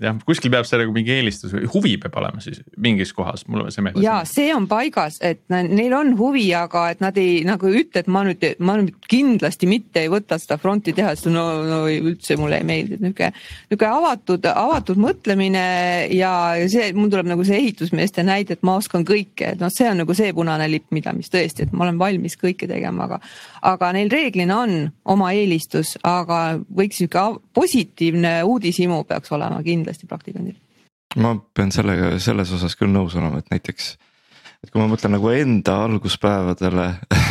jah, kuskil peab see nagu mingi eelistus või huvi peab olema siis mingis kohas, mulle see meeldib. ja see on paigas, et neil on huvi, aga et nad ei nagu ei ütle, et ma nüüd, ma nüüd kindlasti mitte ei võta seda front'i teha, sest no, no üldse mulle ei meeldi, et nihuke. nihuke avatud, avatud mõtlemine ja see, mul tuleb nagu see ehitusmeeste näide, et ma oskan kõike, et noh, see on nagu see punane lipp, mida, mis tõesti, et ma olen valmis kõike tegema, aga. aga neil reeglina on oma eelistus, aga võiks sihuke positiivne uudishimu peaks olema kindlasti kindlasti praktikandil. ma pean sellega selles osas küll nõus olema, et näiteks, et kui ma mõtlen nagu enda alguspäevadele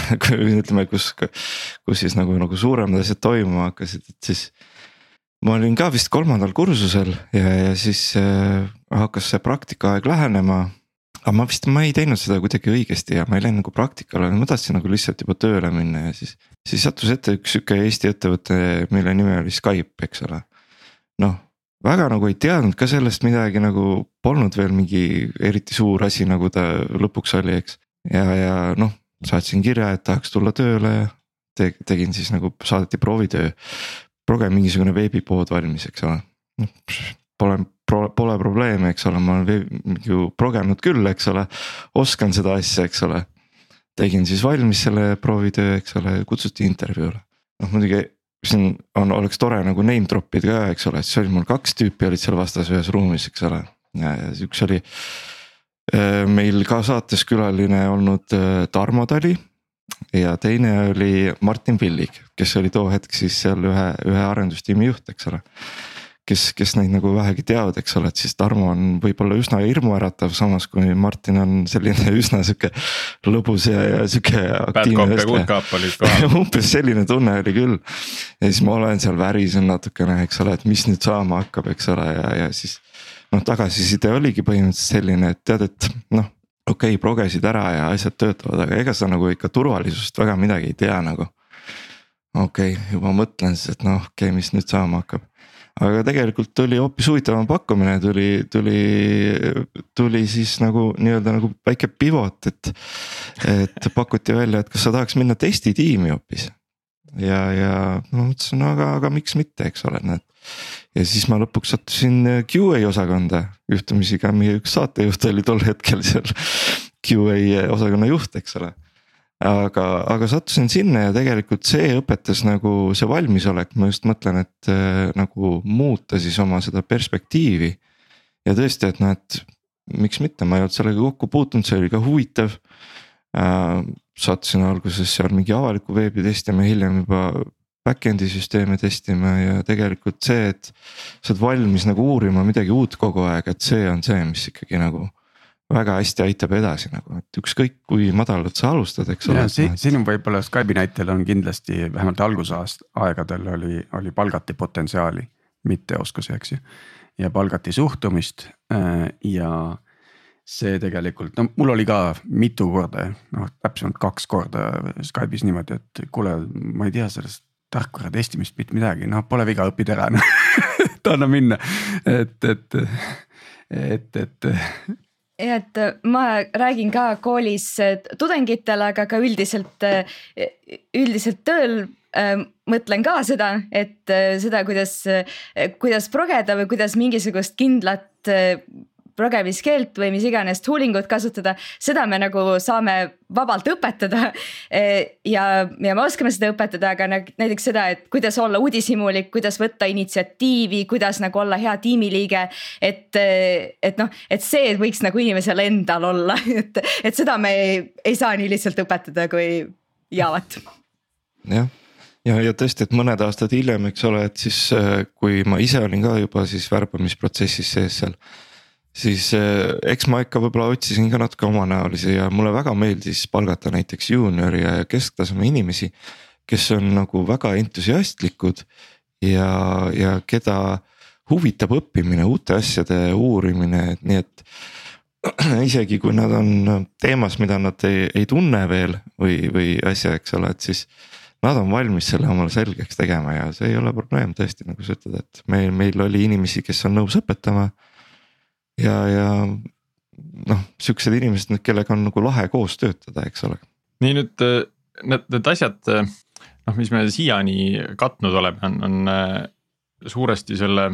ütleme, kus, kus siis nagu, nagu suuremad asjad toimuma hakkasid, et siis. ma olin ka vist kolmandal kursusel ja, ja siis äh, hakkas see praktikaaeg lähenema aga ma vist, ma ei teinud seda kuidagi õigesti ja ma ei läinud nagu praktikale, ma tahtsin nagu lihtsalt juba tööle minna ja siis. siis sattus ette üks sihuke Eesti ettevõte, mille nimi oli Skype, eks ole. noh, väga nagu ei teadnud ka sellest midagi nagu polnud veel mingi eriti suur asi, nagu ta lõpuks oli, eks. ja, ja noh, saatsin kirja, et tahaks tulla tööle ja te, tegin siis nagu saadeti proovitöö. proge mingisugune veebipood valmis, eks ole, noh pole, pole probleemi, eks ole, ma olen ju progenud küll, eks ole, oskan seda asja, eks ole. tegin siis valmis selle proovitöö, eks ole, kutsuti intervjuule, noh muidugi siin on, oleks tore nagu name drop ida ka, eks ole, siis oli mul kaks tüüpi olid seal vastas ühes ruumis, eks ole. üks oli meil ka saates külaline olnud Tarmo Tali. ja teine oli Martin Pillig, kes oli too hetk siis seal ühe, ühe arendustiimi juht, eks ole kes, kes neid nagu vähegi teavad, eks ole, et siis Tarmo on võib-olla üsna hirmuäratav, samas kui Martin on selline üsna sihuke lõbus ja, ja sihuke. umbes selline tunne oli küll. ja siis ma olen seal värisen natukene, eks ole, et mis nüüd saama hakkab, eks ole, ja, ja siis. noh, tagasiside oligi põhimõtteliselt selline, et tead, et noh okei okay,, progesid ära ja asjad töötavad, aga ega sa nagu ikka turvalisusest väga midagi ei tea nagu. okei okay,, juba mõtlen siis, et noh, okei okay,, mis nüüd saama hakkab aga tegelikult tuli hoopis huvitavam pakkumine, tuli, tuli, tuli siis nagu nii-öelda nagu väike pivot, et. et pakuti välja, et kas sa tahaks minna testitiimi hoopis. ja, ja ma mõtlesin, aga, aga miks mitte, eks ole, näed. ja siis ma lõpuks sattusin QA osakonda, juhtumisi ka meie üks saatejuht oli tol hetkel seal QA osakonna juht, eks ole aga, aga sattusin sinna ja tegelikult see õpetas nagu see valmisolek, ma just mõtlen, et äh, nagu muuta siis oma seda perspektiivi. ja tõesti, et noh, et miks mitte, ma ei olnud sellega kokku puutunud, see oli ka huvitav äh,. sattusin alguses seal mingi avalikku veebi testima, hiljem juba back-end'i süsteeme testima ja tegelikult see, et. sa oled valmis nagu uurima midagi uut kogu aeg, et see on see, mis ikkagi nagu väga hästi aitab edasi nagu, et ükskõik kui madalalt sa alustad, eks ole. Si siin on võib-olla Skype'i näitel on kindlasti vähemalt algusaegadel oli, oli palgati potentsiaali, mitte oskusi, eks ju. ja palgati suhtumist äh, ja see tegelikult, no mul oli ka mitu korda, noh täpsemalt kaks korda Skype'is niimoodi, et kuule, ma ei tea sellest tarkvara testimist mitte midagi, noh pole viga, õpid ära noh anna minna, et, et, et, et ja et äh, ma räägin ka koolis äh, tudengitele, aga ka üldiselt, äh, üldiselt tööl mõtlen ka seda, et seda, kuidas, kuidas progeda või kuidas mingisugust kindlat progemiskeelt või mis iganes tool ingut kasutada, seda me nagu saame vabalt õpetada. ja, ja me oskame seda õpetada, aga näiteks seda, et kuidas olla uudishimulik, kuidas võtta initsiatiivi, kuidas nagu olla hea tiimiliige. et, et noh, et see võiks nagu inimesel endal olla, et, et seda me ei, ei saa nii lihtsalt õpetada kui Javat. jah ja, ja tõesti, et mõned aastad hiljem, eks ole, et siis kui ma ise olin ka juba siis värbamisprotsessis sees seal siis eh, eks ma ikka võib-olla otsisin ka natuke omanäolisi ja mulle väga meeldis palgata näiteks juuniori ja kesktaseme inimesi. kes on nagu väga entusiastlikud ja, ja keda huvitab õppimine, uute asjade uurimine, et nii et isegi kui nad on teemas, mida nad ei, ei tunne veel või, või asja, eks ole, et siis nad on valmis selle omale selgeks tegema ja see ei ole probleem tõesti, nagu sa ütled, et meil, meil oli inimesi, kes on nõus õpetama. Ja, ja noh, siuksed inimesed, kellega on nagu lahe koos töötada, eks ole. nii nüüd äh, need, need asjad, äh, noh, mis me siiani katnud oleme, on, on äh, suuresti selle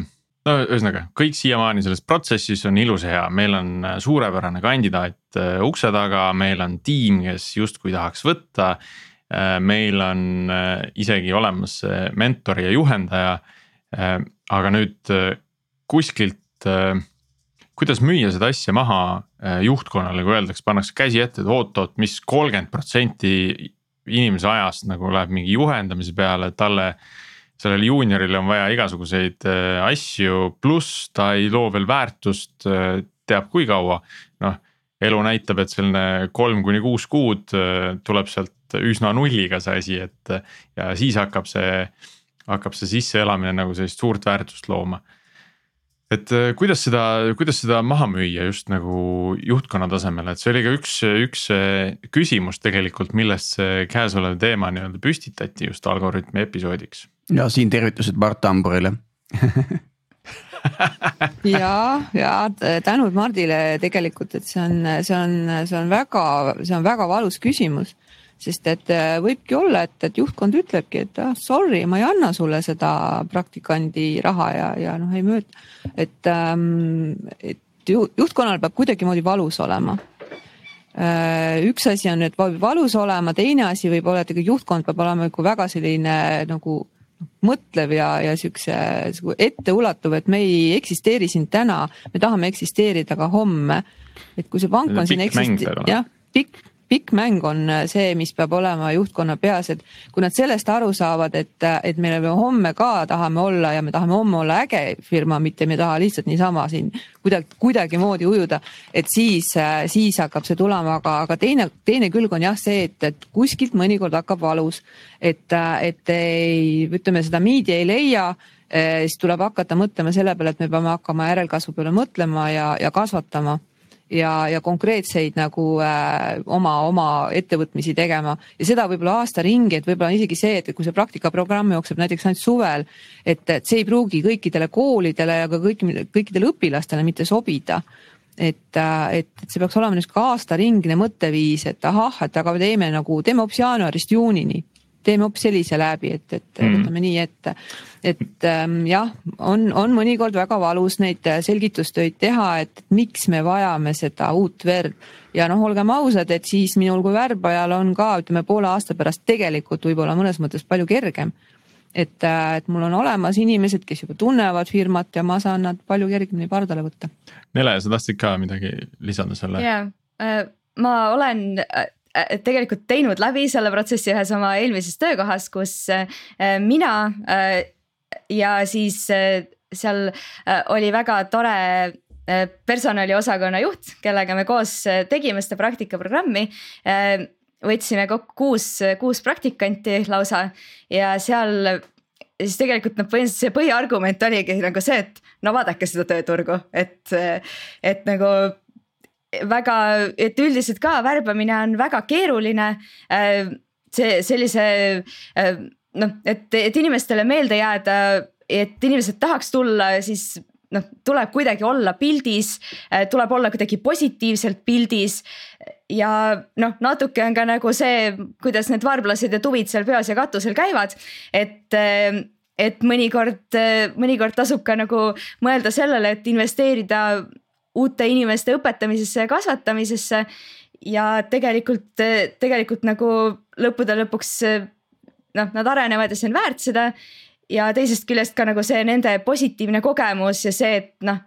no ühesõnaga kõik siiamaani selles protsessis on ilus ja hea, meil on suurepärane kandidaat ukse taga, meil on tiim, kes justkui tahaks võtta meil on isegi olemas mentor ja juhendaja. Aga nüüd kuskilt, kuidas müüa seda asja maha juhtkonnale, kui öeldakse, pannakse käsi ette, et oot-oot, mis kolmkümmend protsenti inimese ajast nagu läheb mingi juhendamise peale, et talle sellele juuniorile on vaja igasuguseid asju, pluss ta ei loo veel väärtust teab kui kaua. noh, elu näitab, et selline kolm kuni kuus kuud tuleb sealt üsna nulliga see asi, et ja siis hakkab see, hakkab see sisseelamine nagu sellist suurt väärtust looma. Et äh, kuidas seda, kuidas seda maha müüa just nagu juhtkonna tasemel, et see oli ka üks, üks äh, küsimus tegelikult, millest see käesolev teema nii-öelda püstitati just Algorütmi episoodiks. ja siin tervitused Mart Tamburile. Ja, ja tänud Mardile tegelikult, et see on, see on, see on väga, see on väga valus küsimus sest et äh, võibki olla, et, et juhtkond ütlebki, et ah, sorry, ma ei anna sulle seda praktikandi raha ja, ja noh, ei mööda. et ähm,, et juhtkonnal peab kuidagimoodi valus olema äh, üks asi on, et valus olema, teine asi võib olla, et juhtkond peab olema nagu väga selline nagu mõtlev ja, ja siukse etteulatuv, et me ei eksisteeri siin täna, me tahame eksisteerida ka homme. et kui see pank on siin eksisti-, jah, pikk pikk mäng on äh, see, mis peab olema juhtkonna peas, et kui nad sellest aru saavad, et, äh, et me homme ka tahame olla ja me tahame homme olla äge firma, mitte me ei taha lihtsalt niisama siin kuidagi, kuidagimoodi ujuda, et siis, äh, siis hakkab see tulema, aga, aga teine, teine külg on jah see, et, et kuskilt mõnikord hakkab valus. et, et ei, ütleme seda miidi ei leia siis tuleb hakata mõtlema selle peale, et me peame hakkama järelkasvu peale mõtlema ja, ja kasvatama ja, ja konkreetseid nagu äh, oma, oma ettevõtmisi tegema. Ja seda võib-olla aasta ringi, et võib-olla isegi see, et kui see praktikaprogramm jookseb näiteks ainult suvel, et, et see ei pruugi kõikidele koolidele ja ka kõik, kõikidele õpilastele mitte sobida. Et, äh, et, et see peaks olema niisugune aastaringne mõtteviis, et ahah, et aga me teeme nagu, teeme hoopis jaanuarist juunini teeme hoopis sellise läbi, et, et mm. võtame nii ette. et ähm, jah, on, on mõnikord väga valus neid äh, selgitustöid teha, et miks me vajame seda uut verd. ja noh, olgem ausad, et siis minul kui värbajal on ka ütleme poole aasta pärast tegelikult võib-olla mõnes mõttes palju kergem et, äh, et mul on olemas inimesed, kes juba tunnevad firmat ja ma saan nad palju kergemini pardale võtta. Nele, sa tahtsid ka midagi lisada selle? jaa, äh, ma olen tegelikult teinud läbi selle protsessi ühes oma eelmises töökohas, kus äh, mina äh, ja siis seal oli väga tore personaliosakonna juht, kellega me koos tegime seda praktikaprogrammi. Võtsime kokku kuus, kuus praktikanti lausa ja seal siis tegelikult noh, põhimõtteliselt see põhiargument oligi nagu see, et no vaadake seda tööturgu, et, et nagu väga, et üldiselt ka värbamine on väga keeruline. Äh, see sellise äh, noh, et, et inimestele meelde jääda, et inimesed tahaks tulla, siis noh, tuleb kuidagi olla pildis, äh, tuleb olla kuidagi positiivselt pildis. ja noh, natuke on ka nagu see, kuidas need varblased ja tuvid seal peos ja katusel käivad, et et mõnikord, mõnikord tasub ka nagu mõelda sellele, et investeerida uute inimeste õpetamisesse ja kasvatamisesse. ja tegelikult, tegelikult nagu lõppude lõpuks noh, nad arenevad ja see on väärt seda. ja teisest küljest ka nagu see nende positiivne kogemus ja see, et noh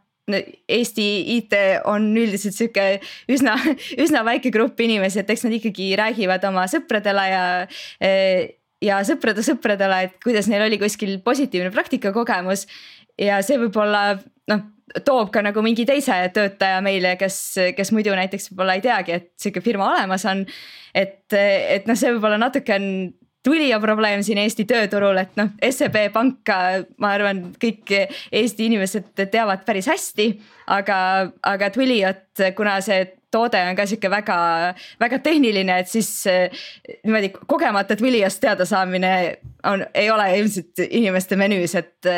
Eesti IT on üldiselt sihuke üsna, üsna väike grupp inimesi, et eks nad ikkagi räägivad oma sõpradele ja ja sõprade sõpradele, et kuidas neil oli kuskil positiivne praktikakogemus ja see võib-olla noh toob ka nagu mingi teise töötaja meile, kes, kes muidu näiteks võib-olla ei teagi, et sihuke firma olemas on. et, et noh, see võib-olla natuke on tulija probleem siin Eesti tööturul, et noh, SEB panka, ma arvan, kõik Eesti inimesed teavad päris hästi. aga, aga Twiliot, kuna see toode on ka sihuke väga, väga tehniline, et siis niimoodi kogemata Twiliost teada saamine on, ei ole ilmselt inimeste menüüs, et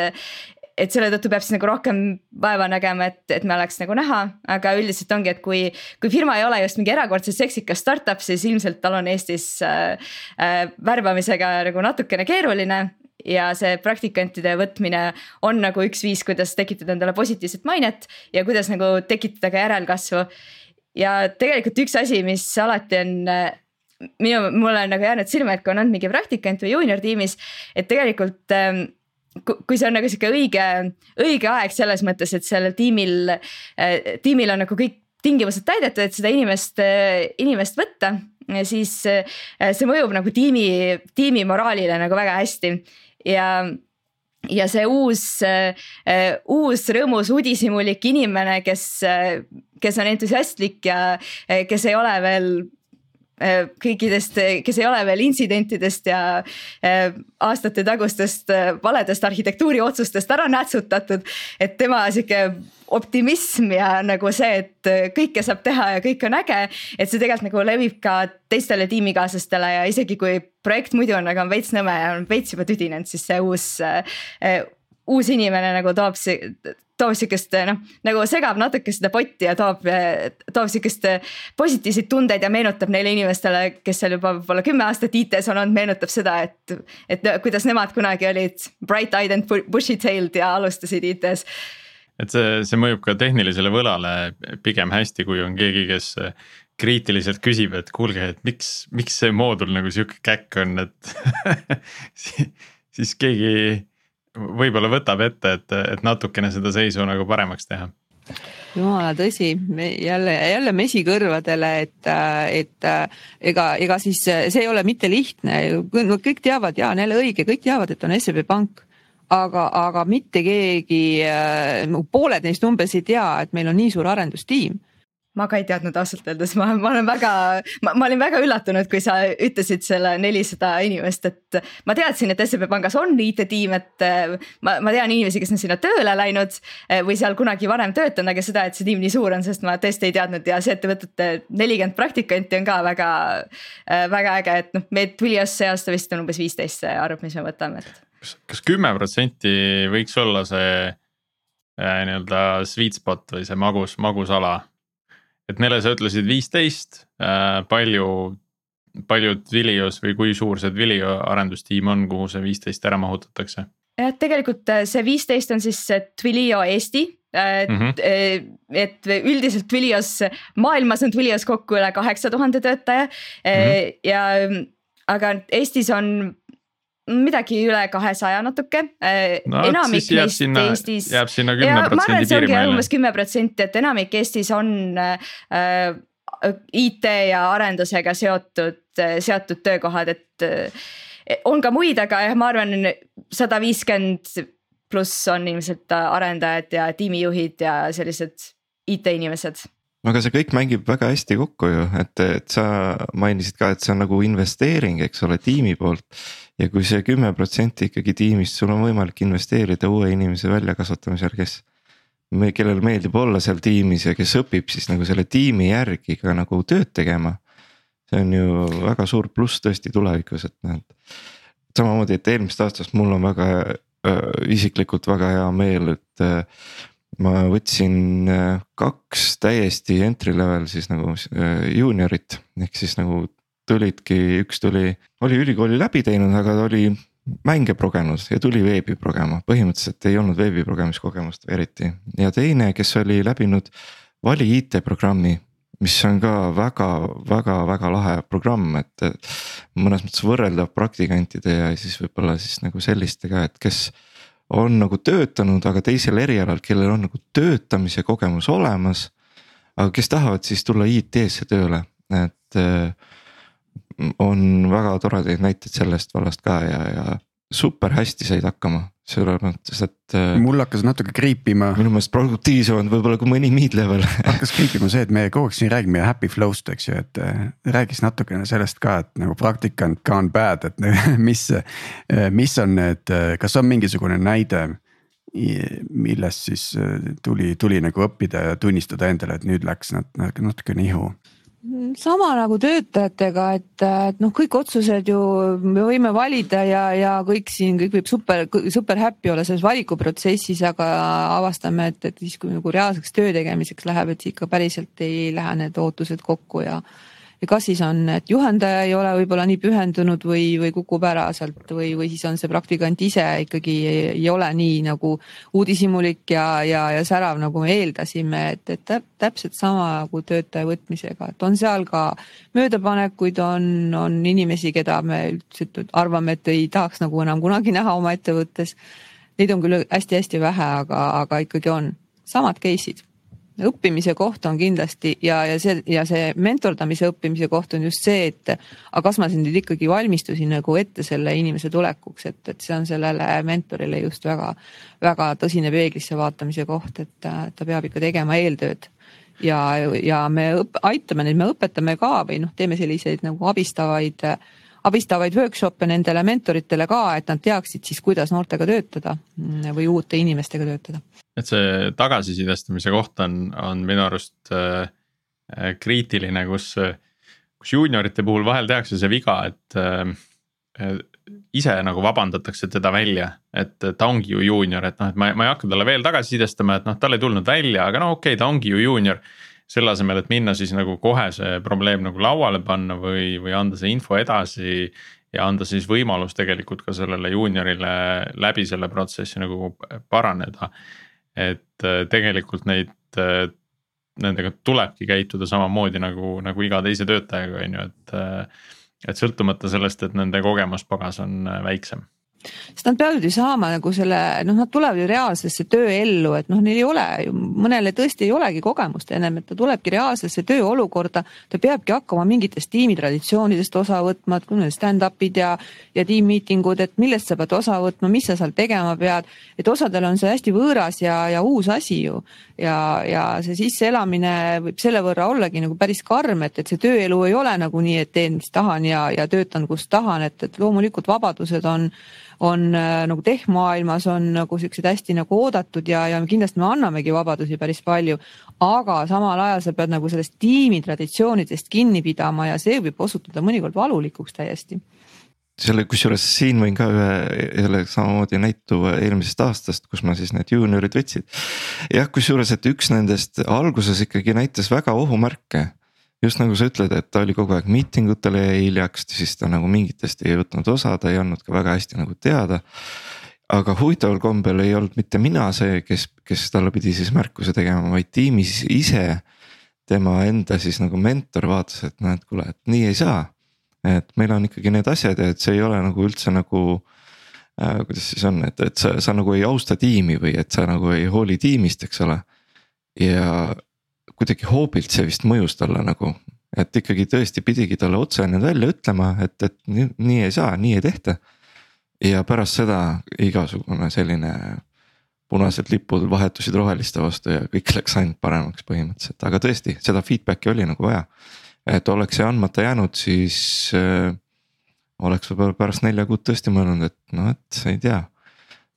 et selle tõttu peab siis nagu rohkem vaeva nägema, et, et me oleks nagu näha, aga üldiselt ongi, et kui, kui firma ei ole just mingi erakordselt seksikas startup, siis ilmselt tal on Eestis äh, äh, värbamisega nagu natukene keeruline ja see praktikantide võtmine on nagu üks viis, kuidas tekitada endale positiivset mainet ja kuidas nagu tekitada ka järelkasvu. ja tegelikult üks asi, mis alati on äh, minu, mulle on nagu jäänud silma, et kui on olnud mingi praktikant või juunior tiimis, et tegelikult ähm, kui see on nagu sihuke õige, õige aeg selles mõttes, et sellel tiimil, äh, tiimil on nagu kõik tingimused täidetud, et seda inimest, äh, inimest võtta, siis äh, see mõjub nagu tiimi, tiimi moraalile nagu väga hästi. Ja ja see uus uus rõõmus uudishimulik inimene, kes, kes on entusiastlik ja kes ei ole veel kõikidest, kes ei ole veel intsidentidest ja äh, aastate tagustest äh, valedest arhitektuuriotsustest ära nätsutatud. et tema sihuke optimism ja nagu see, et kõike saab teha ja kõik on äge, et see tegelikult nagu levib ka teistele tiimikaaslastele ja isegi kui projekt muidu on, aga on veits nõme ja on veits juba tüdinenud, siis see uus uus inimene nagu toob toob sihukest noh, nagu segab natuke seda potti ja toob, toob sihukest positiivseid tundeid ja meenutab neile inimestele, kes seal juba võib-olla kümme aastat IT-s on olnud, meenutab seda, et. et kuidas nemad kunagi olid bright eyed and bushy tailed ja alustasid IT-s. et see, see mõjub ka tehnilisele võlale pigem hästi, kui on keegi, kes kriitiliselt küsib, et kuulge, et miks, miks see moodul nagu sihuke käkk on, et siis keegi võib-olla võtab ette, et, et natukene seda seisu nagu paremaks teha. Jumala tõsi, jälle, jälle mesi kõrvadele, et, et ega, ega siis see ei ole mitte lihtne, kõik teavad ja on jälle õige, kõik teavad, et on SEB Pank. Aga, aga mitte keegi, pooled neist umbes ei tea, et meil on nii suur arendustiim ma ka ei teadnud ausalt öeldes, ma, ma olen väga, ma olin väga üllatunud, kui sa ütlesid selle nelisada inimest, et. ma teadsin, et SEB pangas on IT-tiim, et ma, ma tean inimesi, kes on sinna tööle läinud või seal kunagi varem töötanud, aga seda, et see tiim nii suur on, sest ma tõesti ei teadnud ja see, et te võtate nelikümmend praktikanti on ka väga, väga äge, et noh, meid Twilios see aasta vist on umbes viisteist see arv, mis me võtame, et. kas, kas kümme protsenti võiks olla see äh, nii-öelda sweet spot või see magus, magusala et Nele, sa ütlesid viisteist, äh, palju, palju Twilios või kui suur see Twilio arendustiim on, kuhu see viisteist ära mahutatakse? jah, tegelikult äh, see viisteist on siis Twilio Eesti mm. -hmm. et üldiselt Twilios, maailmas on Twilios kokku üle kaheksa tuhande töötaja mm -hmm. ja aga Eestis on midagi üle kahesaja natuke no,. enamik neist sinna, Eestis. jääb sinna kümne protsendi piirimaile. umbes kümme protsenti, et enamik Eestis on äh, IT ja arendusega seotud, seotud töökohad, et äh, on ka muid, aga jah, ma arvan, sada viiskümmend pluss on ilmselt arendajad ja tiimijuhid ja sellised IT-inimesed no aga see kõik mängib väga hästi kokku ju, et, et sa mainisid ka, et see on nagu investeering, eks ole, tiimi poolt. Ja kui see kümme protsenti ikkagi tiimist, sul on võimalik investeerida uue inimese väljakasvatamisel, kes. kellel meeldib olla seal tiimis ja kes õpib siis nagu selle tiimi järgi ka nagu tööd tegema. see on ju väga suur pluss tõesti tulevikus, et noh, et. samamoodi, et eelmisest aastast mul on väga äh, isiklikult väga hea meel, et äh, ma võtsin äh, kaks täiesti entry level siis nagu äh, juuniorit ehk siis nagu tulidki, üks tuli, oli ülikooli läbi teinud, aga ta oli mänge progenud ja tuli veebi progema, põhimõtteliselt ei olnud veebiprogemiskogemust eriti ja teine, kes oli läbinud vali IT-programmi mis on ka väga-väga-väga lahe programm, et mõnes mõttes võrreldav praktikantide ja siis võib-olla siis nagu sellistega, et kes on nagu töötanud, aga teisel erialal, kellel on nagu töötamise kogemus olemas. aga kes tahavad siis tulla IT-sse tööle, et äh, on väga toredaid näiteid sellest vallast ka ja, ja super hästi said hakkama selles mõttes, et. Äh, mul hakkas natuke kriipima. minu meelest produktiivsemad võib-olla kui mõni mid-level hakkas kriipima see, et me kogu aeg siin räägime happy flow'st, eks ju, et äh, räägiks natukene sellest ka, et nagu praktikant gone bad, et mis, mis on need, kas on mingisugune näide millest siis tuli, tuli nagu õppida ja tunnistada endale, et nüüd läks nat-, natuke nihu sama nagu töötajatega, et, et noh, kõik otsused ju me võime valida ja, ja kõik siin, kõik võib super, super happy olla selles valikuprotsessis, aga avastame, et, et siis, kui nagu reaalseks töö tegemiseks läheb, et ikka päriselt ei lähe need ootused kokku ja ja kas siis on, et juhendaja ei ole võib-olla nii pühendunud või, või kukub ära sealt või, või siis on see praktikant ise ikkagi ei, ei ole nii nagu uudishimulik ja, ja, ja särav, nagu me eeldasime, et, et täpselt sama nagu töötaja võtmisega, et on seal ka möödapanekuid, on, on inimesi, keda me üldiselt arvame, et ei tahaks nagu enam kunagi näha oma ettevõttes. Neid on küll hästi-hästi vähe, aga, aga ikkagi on samad case'id õppimise koht on kindlasti ja, ja see ja see mentordamise õppimise koht on just see, et aga kas ma siin nüüd ikkagi valmistusin nagu ette selle inimese tulekuks, et, et see on sellele mentorile just väga-väga tõsine peeglisse vaatamise koht, et ta peab ikka tegema eeltööd. Ja, ja me õp, aitame neid, me õpetame ka või noh, teeme selliseid nagu abistavaid abistavaid workshop'e nendele mentoritele ka, et nad teaksid siis, kuidas noortega töötada või uute inimestega töötada et see tagasisidestamise koht on, on minu arust äh, äh, kriitiline, kus, kus juuniorite puhul vahel tehakse see viga, et äh, ise nagu vabandatakse teda välja, et ta ongi ju juunior, et noh, et ma, ma ei hakka talle veel tagasisidestama, et noh, tal ei tulnud välja, aga no okei okay,, ta ongi ju juunior. Selle asemel, et minna siis nagu kohe see probleem nagu lauale panna või, või anda see info edasi ja anda siis võimalus tegelikult ka sellele juuniorile läbi selle protsessi nagu paraneda et äh, tegelikult neid, äh, nendega tulebki käituda samamoodi nagu, nagu iga teise töötajaga, on ju, et. Äh, et sõltumata sellest, et nende kogemuspagas on väiksem sest nad peavad ju saama nagu selle, noh, nad tulevad ju reaalsesse tööellu, et noh, neil ei ole ju, mõnele tõesti ei olegi kogemust ennem, et ta tulebki reaalsesse tööolukorda. ta peabki hakkama mingitest tiimitraditsioonidest osa võtma, et kui need stand-up'id ja, ja tiimmiitingud, et millest sa pead osa võtma, mis sa seal tegema pead. et osadel on see hästi võõras ja, ja uus asi ju ja, ja see sisseelamine võib selle võrra ollagi nagu päris karm, et, et see tööelu ei ole nagu nii, et teen, mis tahan ja, ja töötan, kus tahan, et, et loomulikult vabadused on on äh, nagu tehmaailmas on nagu siuksed hästi nagu oodatud ja, ja kindlasti me annamegi vabadusi päris palju. aga samal ajal sa pead nagu sellest tiimi traditsioonidest kinni pidama ja see võib osutuda mõnikord valulikuks täiesti selle, kusjuures siin võin ka ühe jälle samamoodi näite tuua eelmisest aastast, kus ma siis need juuniorid võtsin. jah, kusjuures, et üks nendest alguses ikkagi näitas väga ohumärke just nagu sa ütled, et ta oli kogu aeg miitingutele jäi hiljaks, siis ta nagu mingitest ei võtnud osa, ta ei andnud ka väga hästi nagu teada. aga huvitaval kombel ei olnud mitte mina see, kes, kes talle pidi siis märkuse tegema, vaid tiimis ise. tema enda siis nagu mentor vaatas, et noh, et kuule, et nii ei saa. et meil on ikkagi need asjad ja et see ei ole nagu üldse nagu äh,. kuidas siis on, et, et sa, sa nagu ei austa tiimi või et sa nagu ei hooli tiimist, eks ole. ja kuidagi hoobilt see vist mõjus talle nagu. et ikkagi tõesti pidigi talle otse need välja ütlema, et, et nii, nii ei saa, nii ei tehta. ja pärast seda igasugune selline punased lipud vahetusid roheliste vastu ja kõik läks ainult paremaks põhimõtteliselt, aga tõesti, seda feedback'i oli nagu vaja. et oleks see andmata jäänud, siis äh, oleks võib-olla pärast nelja kuud tõesti mõelnud, et noh, et ei tea.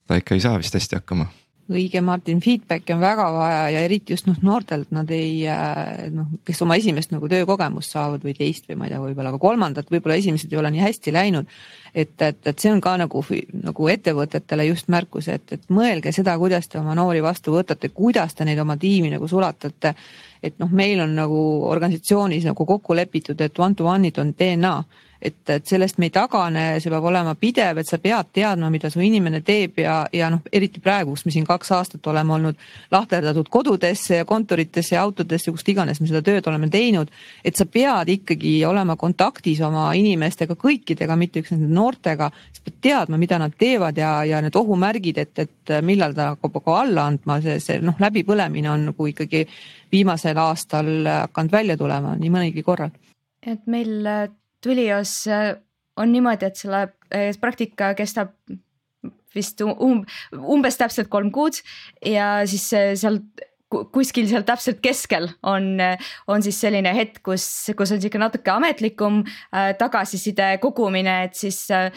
ta ikka ei saa vist hästi hakkama õige, Martin, feedback'i on väga vaja ja eriti just noh, noortelt nad ei äh, noh, kes oma esimest nagu töökogemust saavad või teist või ma ei tea, võib-olla ka kolmandat, võib-olla esimesed ei ole nii hästi läinud. et, et, et see on ka nagu, nagu ettevõtetele just märkus, et, et mõelge seda, kuidas te oma noori vastu võtate, kuidas te neid oma tiimi nagu sulatate. et noh, meil on nagu organisatsioonis nagu kokku lepitud, et one to one'id on DNA et, et sellest me ei tagane, see peab olema pidev, et sa pead teadma, mida su inimene teeb ja, ja noh, eriti praegu, kus me siin kaks aastat oleme olnud lahterdatud kodudesse ja kontoritesse ja autodesse, kust iganes me seda tööd oleme teinud. et sa pead ikkagi olema kontaktis oma inimestega, kõikidega, mitte üksnes noortega. sa pead teadma, mida nad teevad ja, ja need ohumärgid, et, et millal ta hakkab ka alla andma, see, see noh, läbipõlemine on nagu ikkagi viimasel aastal hakanud välja tulema nii mõnigi korral. et meil Tulios äh, on niimoodi, et selle äh, praktika kestab vist um, umbes täpselt kolm kuud ja siis seal kuskil seal täpselt keskel on, on siis selline hetk, kus, kus on sihuke natuke ametlikum äh, tagasiside kogumine, et siis äh,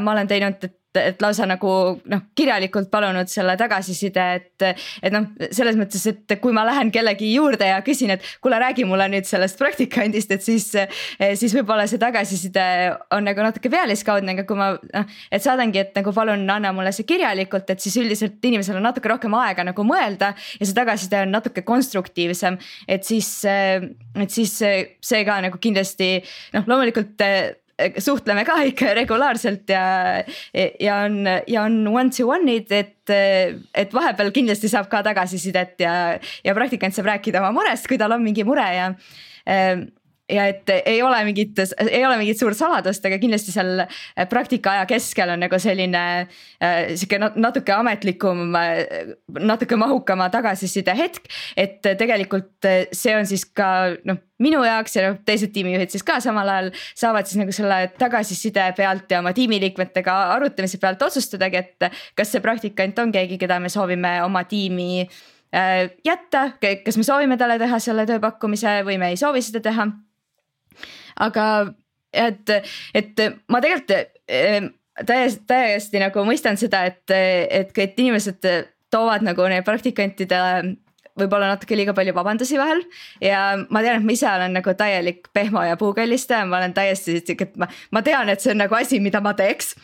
ma olen teinud et lausa nagu noh, kirjalikult palunud selle tagasiside, et. et noh, selles mõttes, et kui ma lähen kellegi juurde ja küsin, et kuule, räägi mulle nüüd sellest praktikandist, et siis. siis võib-olla see tagasiside on nagu natuke pealiskaudne, aga kui ma noh, et saadangi, et nagu palun anna mulle see kirjalikult, et siis üldiselt inimesel on natuke rohkem aega nagu mõelda. ja see tagasiside on natuke konstruktiivsem, et siis, et siis see ka nagu kindlasti noh, loomulikult suhtleme ka ikka regulaarselt ja, ja on, ja on one to one'id, et, et vahepeal kindlasti saab ka tagasisidet ja, ja praktikant saab rääkida oma murest, kui tal on mingi mure ja ja et ei ole mingit, ei ole mingit suurt saladust, aga kindlasti seal äh, praktika aja keskel on nagu selline äh, sihuke natuke ametlikum, äh, natuke mahukama tagasiside hetk. et tegelikult see on siis ka noh, minu jaoks ja noh, teised tiimijuhid siis ka samal ajal saavad siis nagu selle tagasiside pealt ja oma tiimiliikmetega arutamise pealt otsustadagi, et kas see praktikant on keegi, keda me soovime oma tiimi jätta, kas me soovime talle teha selle tööpakkumise või me ei soovi seda teha aga et, et ma tegelikult täiesti, täiesti nagu mõistan seda, et, et, et inimesed toovad nagu neile praktikantidele võib-olla natuke liiga palju vabandusi vahel ja ma tean, et ma ise olen nagu täielik pehmo ja puukallistaja, ma olen täiesti sihuke, et ma, ma tean, et see on nagu asi, mida ma teeks.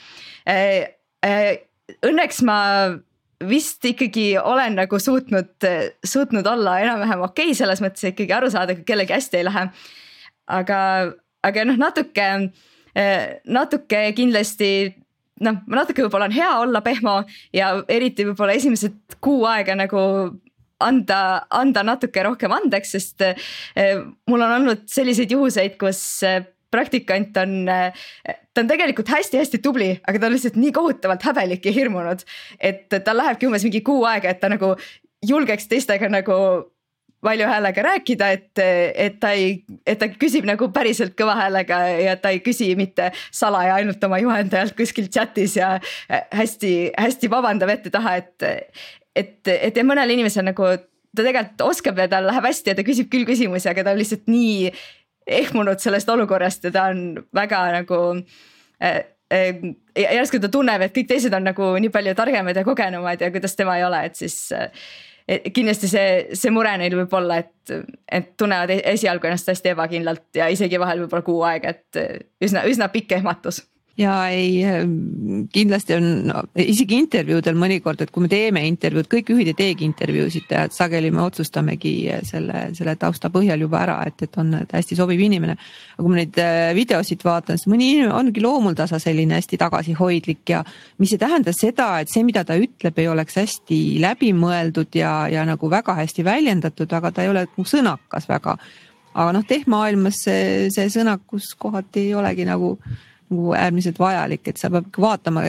Eh, eh, õnneks ma vist ikkagi olen nagu suutnud, suutnud olla enam-vähem okei okay, selles mõttes ikkagi aru saada, kui kellelgi hästi ei lähe. Aga aga noh, natuke, eh, natuke kindlasti noh, natuke võib-olla on hea olla pehmo ja eriti võib-olla esimesed kuu aega nagu anda, anda natuke rohkem andeks, sest eh, mul on olnud selliseid juhuseid, kus eh, praktikant on, ta on tegelikult hästi-hästi tubli, aga ta on lihtsalt nii kohutavalt häbelik ja hirmunud. et tal lähebki umbes mingi kuu aega, et ta nagu julgeks teistega nagu valju häälega rääkida, et, et ta ei, et ta küsib nagu päriselt kõva häälega ja ta ei küsi mitte salaja ainult oma juhendajalt kuskil chat'is ja hästi-hästi vabandab ette-taha, et. et, et ja mõnel inimesel nagu ta tegelikult oskab ja tal läheb hästi ja ta küsib küll küsimusi, aga ta on lihtsalt nii ehmunud sellest olukorrast ja ta on väga nagu äh, ja järsku ta tunneb, et kõik teised on nagu nii palju targemad ja kogenumad ja kuidas tema ei ole, et siis kindlasti see, see mure neil võib olla, et, et tunnevad e-, esialgu ennast hästi ebakindlalt ja isegi vahel võib-olla kuu aega, et üsna, üsna pikk ehmatus ja ei, kindlasti on no, isegi intervjuudel mõnikord, et kui me teeme intervjuud, kõik juhid ei teegi intervjuusid, et sageli me otsustamegi selle, selle tausta põhjal juba ära, et, et on hästi sobiv inimene. aga kui ma neid äh, videosid vaatan, siis mõni inimene ongi loomuldasa selline hästi tagasihoidlik ja mis ei tähenda seda, et see, mida ta ütleb, ei oleks hästi läbimõeldud ja, ja nagu väga hästi väljendatud, aga ta ei ole nagu sõnakas väga. aga noh, tehmaailmas see, see sõnakus kohati ei olegi nagu nagu äärmiselt vajalik, et sa pead vaatama,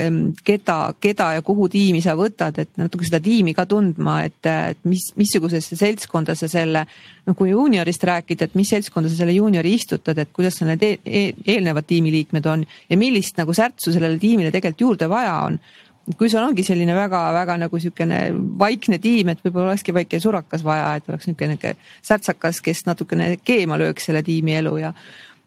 keda, keda ja kuhu tiimi sa võtad, et natuke seda tiimi ka tundma, et, et mis, missugusesse seltskonda sa selle. noh, kui juuniorist rääkida, et mis seltskonda sa selle juuniori istutad, et kuidas need e e eelnevad tiimiliikmed on ja millist nagu särtsu sellele tiimile tegelikult juurde vaja on kui sul ongi selline väga-väga nagu sihukene vaikne tiim, et võib-olla olekski väike surakas vaja, et oleks niisugune särtsakas, kes natukene keema lööks selle tiimi elu ja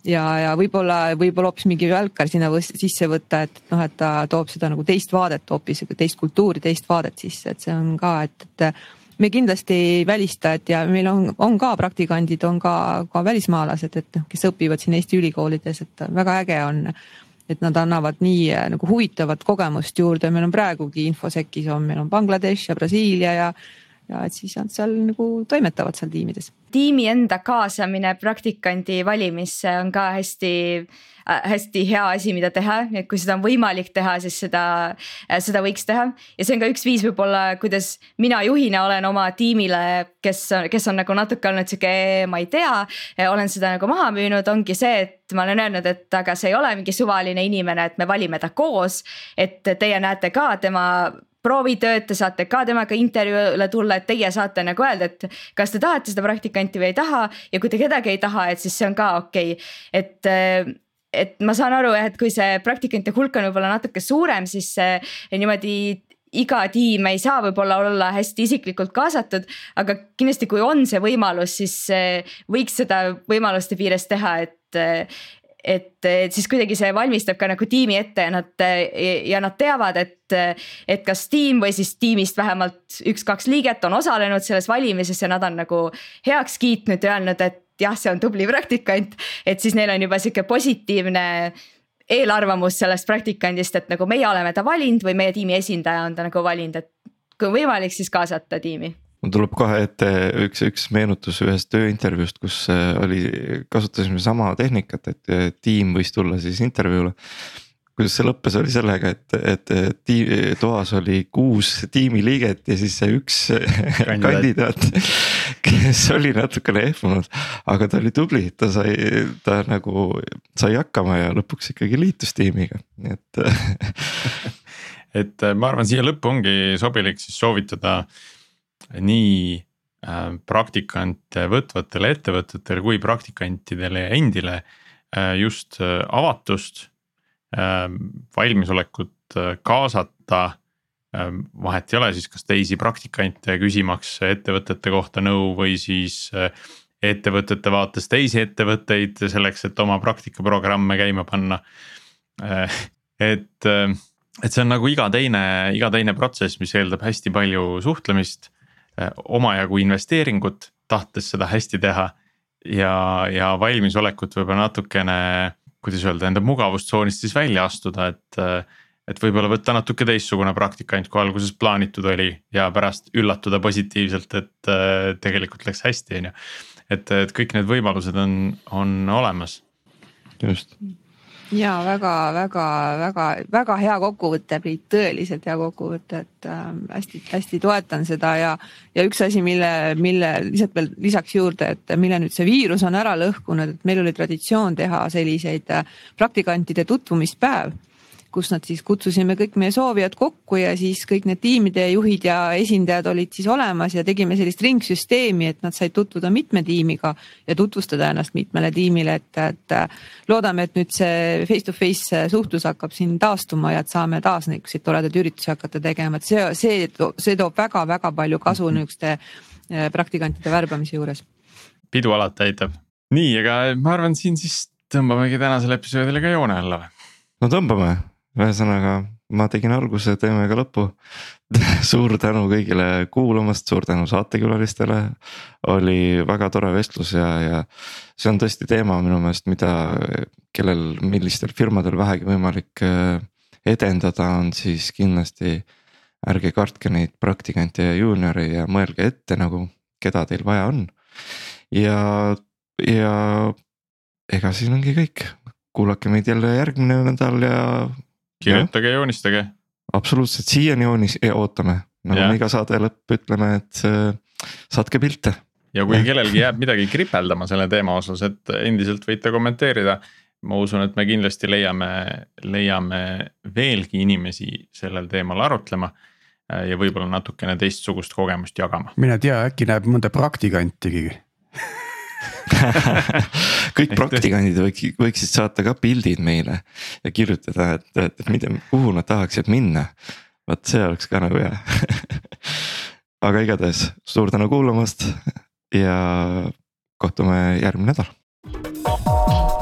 ja, ja võib-olla, võib-olla hoopis mingi välkar sinna sisse võtta, et noh, et ta toob seda nagu teist vaadet hoopis, teist kultuuri, teist vaadet sisse, et see on ka, et, et me kindlasti ei välista, et ja meil on, on ka praktikandid, on ka, ka välismaalased, et noh, kes õpivad siin Eesti ülikoolides, et väga äge on. et nad annavad nii nagu huvitavat kogemust juurde, meil on praegugi infosekis on, meil on Bangladesh ja Brasiilia ja ja siis nad seal nagu toimetavad seal tiimides. tiimi enda kaasamine praktikandi valimisse on ka hästi äh, hästi hea asi, mida teha, et kui seda on võimalik teha, siis seda, äh, seda võiks teha. ja see on ka üks viis võib-olla, kuidas mina juhina olen oma tiimile, kes, kes on nagu natuke olnud sihuke, ma ei tea. olen seda nagu maha müünud, ongi see, et ma olen öelnud, et aga see ei ole mingi suvaline inimene, et me valime ta koos. et teie näete ka tema proovitööd, te saate ka temaga intervjuule tulla, et teie saate nagu öelda, et kas te tahate seda praktikanti või ei taha ja kui te kedagi ei taha, et siis see on ka okei okay., et et ma saan aru jah, et kui see praktikante hulk on võib-olla natuke suurem, siis niimoodi iga tiim ei saa võib-olla olla hästi isiklikult kaasatud, aga kindlasti, kui on see võimalus, siis võiks seda võimaluste piires teha, et et, et siis kuidagi see valmistab ka nagu tiimi ette ja nad ja nad teavad, et, et kas tiim või siis tiimist vähemalt üks-kaks liiget on osalenud selles valimises ja nad on nagu heaks kiitnud ja öelnud, et jah, see on tubli praktikant. et siis neil on juba sihuke positiivne eelarvamus sellest praktikandist, et nagu meie oleme ta valinud või meie tiimi esindaja on ta nagu valinud, et kui võimalik, siis kaasata tiimi mul tuleb kohe ette üks, üks meenutus ühest tööintervjuust, kus äh, oli, kasutasime sama tehnikat, et äh, tiim võis tulla siis intervjuule. kuidas see lõppes, oli sellega, et, et tiim, toas oli kuus tiimiliiget ja siis see üks kandidaat, kandidaat, kes oli natukene ehmunud, aga ta oli tubli, ta sai, ta nagu sai hakkama ja lõpuks ikkagi liitus tiimiga, nii et et ma arvan, siia lõppu ongi sobilik siis soovitada äh, nii äh, praktikante võtvatele ettevõtetele kui praktikantidele endile äh, just äh, avatust, valmisolekut kaasata. vahet ei ole siis, kas teisi praktikante küsimaks ettevõtete kohta nõu või siis ettevõtete vaates teisi ettevõtteid selleks, et oma praktikaprogramme käima panna. et, et see on nagu iga teine, iga teine protsess, mis eeldab hästi palju suhtlemist omajagu investeeringut, tahtes seda hästi teha. ja, ja valmisolekut võib-olla natukene, kuidas öelda, enda mugavustsoonist siis välja astuda, et. et võib-olla võtta natuke teistsugune praktikant, kui alguses plaanitud oli ja pärast üllatuda positiivselt, et äh, tegelikult läks hästi, on ju. et, et kõik need võimalused on, on olemas. just ja väga-väga-väga-väga hea kokkuvõte, Priit, tõeliselt hea kokkuvõte, et hästi-hästi äh, toetan seda ja. ja üks asi, mille, mille lihtsalt veel lisaks juurde, et mille nüüd see viirus on ära lõhkunud, et meil oli traditsioon teha selliseid äh, praktikantide tutvumispäev kus nad siis kutsusime kõik meie soovijad kokku ja siis kõik need tiimide juhid ja esindajad olid siis olemas ja tegime sellist ringsüsteemi, et nad said tutvuda mitme tiimiga ja tutvustada ennast mitmele tiimile, et, et loodame, et nüüd see face to face suhtlus hakkab siin taastuma ja et saame taas niisuguseid toredaid üritusi hakata tegema, et see, see, see toob väga-väga palju kasu mhm. niisuguste eh, praktikantide värbamise juures. pidu alati aitab. nii, aga ma arvan, siin siis tõmbamegi tänasele episoodile ka joone alla või? no tõmbame ühesõnaga, ma tegin alguse, teeme ka lõpu suur tänu kõigile kuulamast, suur tänu saatekülalistele. oli väga tore vestlus ja, ja see on tõesti teema minu meelest, mida, kellel, millistel firmadel vähegi võimalik äh, edendada, on siis kindlasti. ärge kartke neid praktikante ja juuniori ja mõelge ette nagu, keda teil vaja on. ja, ja ega siin ongi kõik, kuulake meid jälle järgmine nädal ja kirjutage ja joonistage. absoluutselt, siiani joonis, ootame, nagu me iga saade lõpp ütleme, et äh, saatke pilte. ja kui ja. kellelgi jääb midagi kripeldama selle teema osas, et endiselt võite kommenteerida. ma usun, et me kindlasti leiame, leiame veelgi inimesi sellel teemal arutlema äh, ja võib-olla natukene teistsugust kogemust jagama. mine tea, äkki näeb mõnda praktikantigi kõik praktikandid võiks, võiksid saata ka pildid meile ja kirjutada, et, et, et mida, kuhu nad tahaksid minna. vot see oleks ka nagu hea. Aga igatahes suur tänu kuulamast ja kohtume järgmine nädal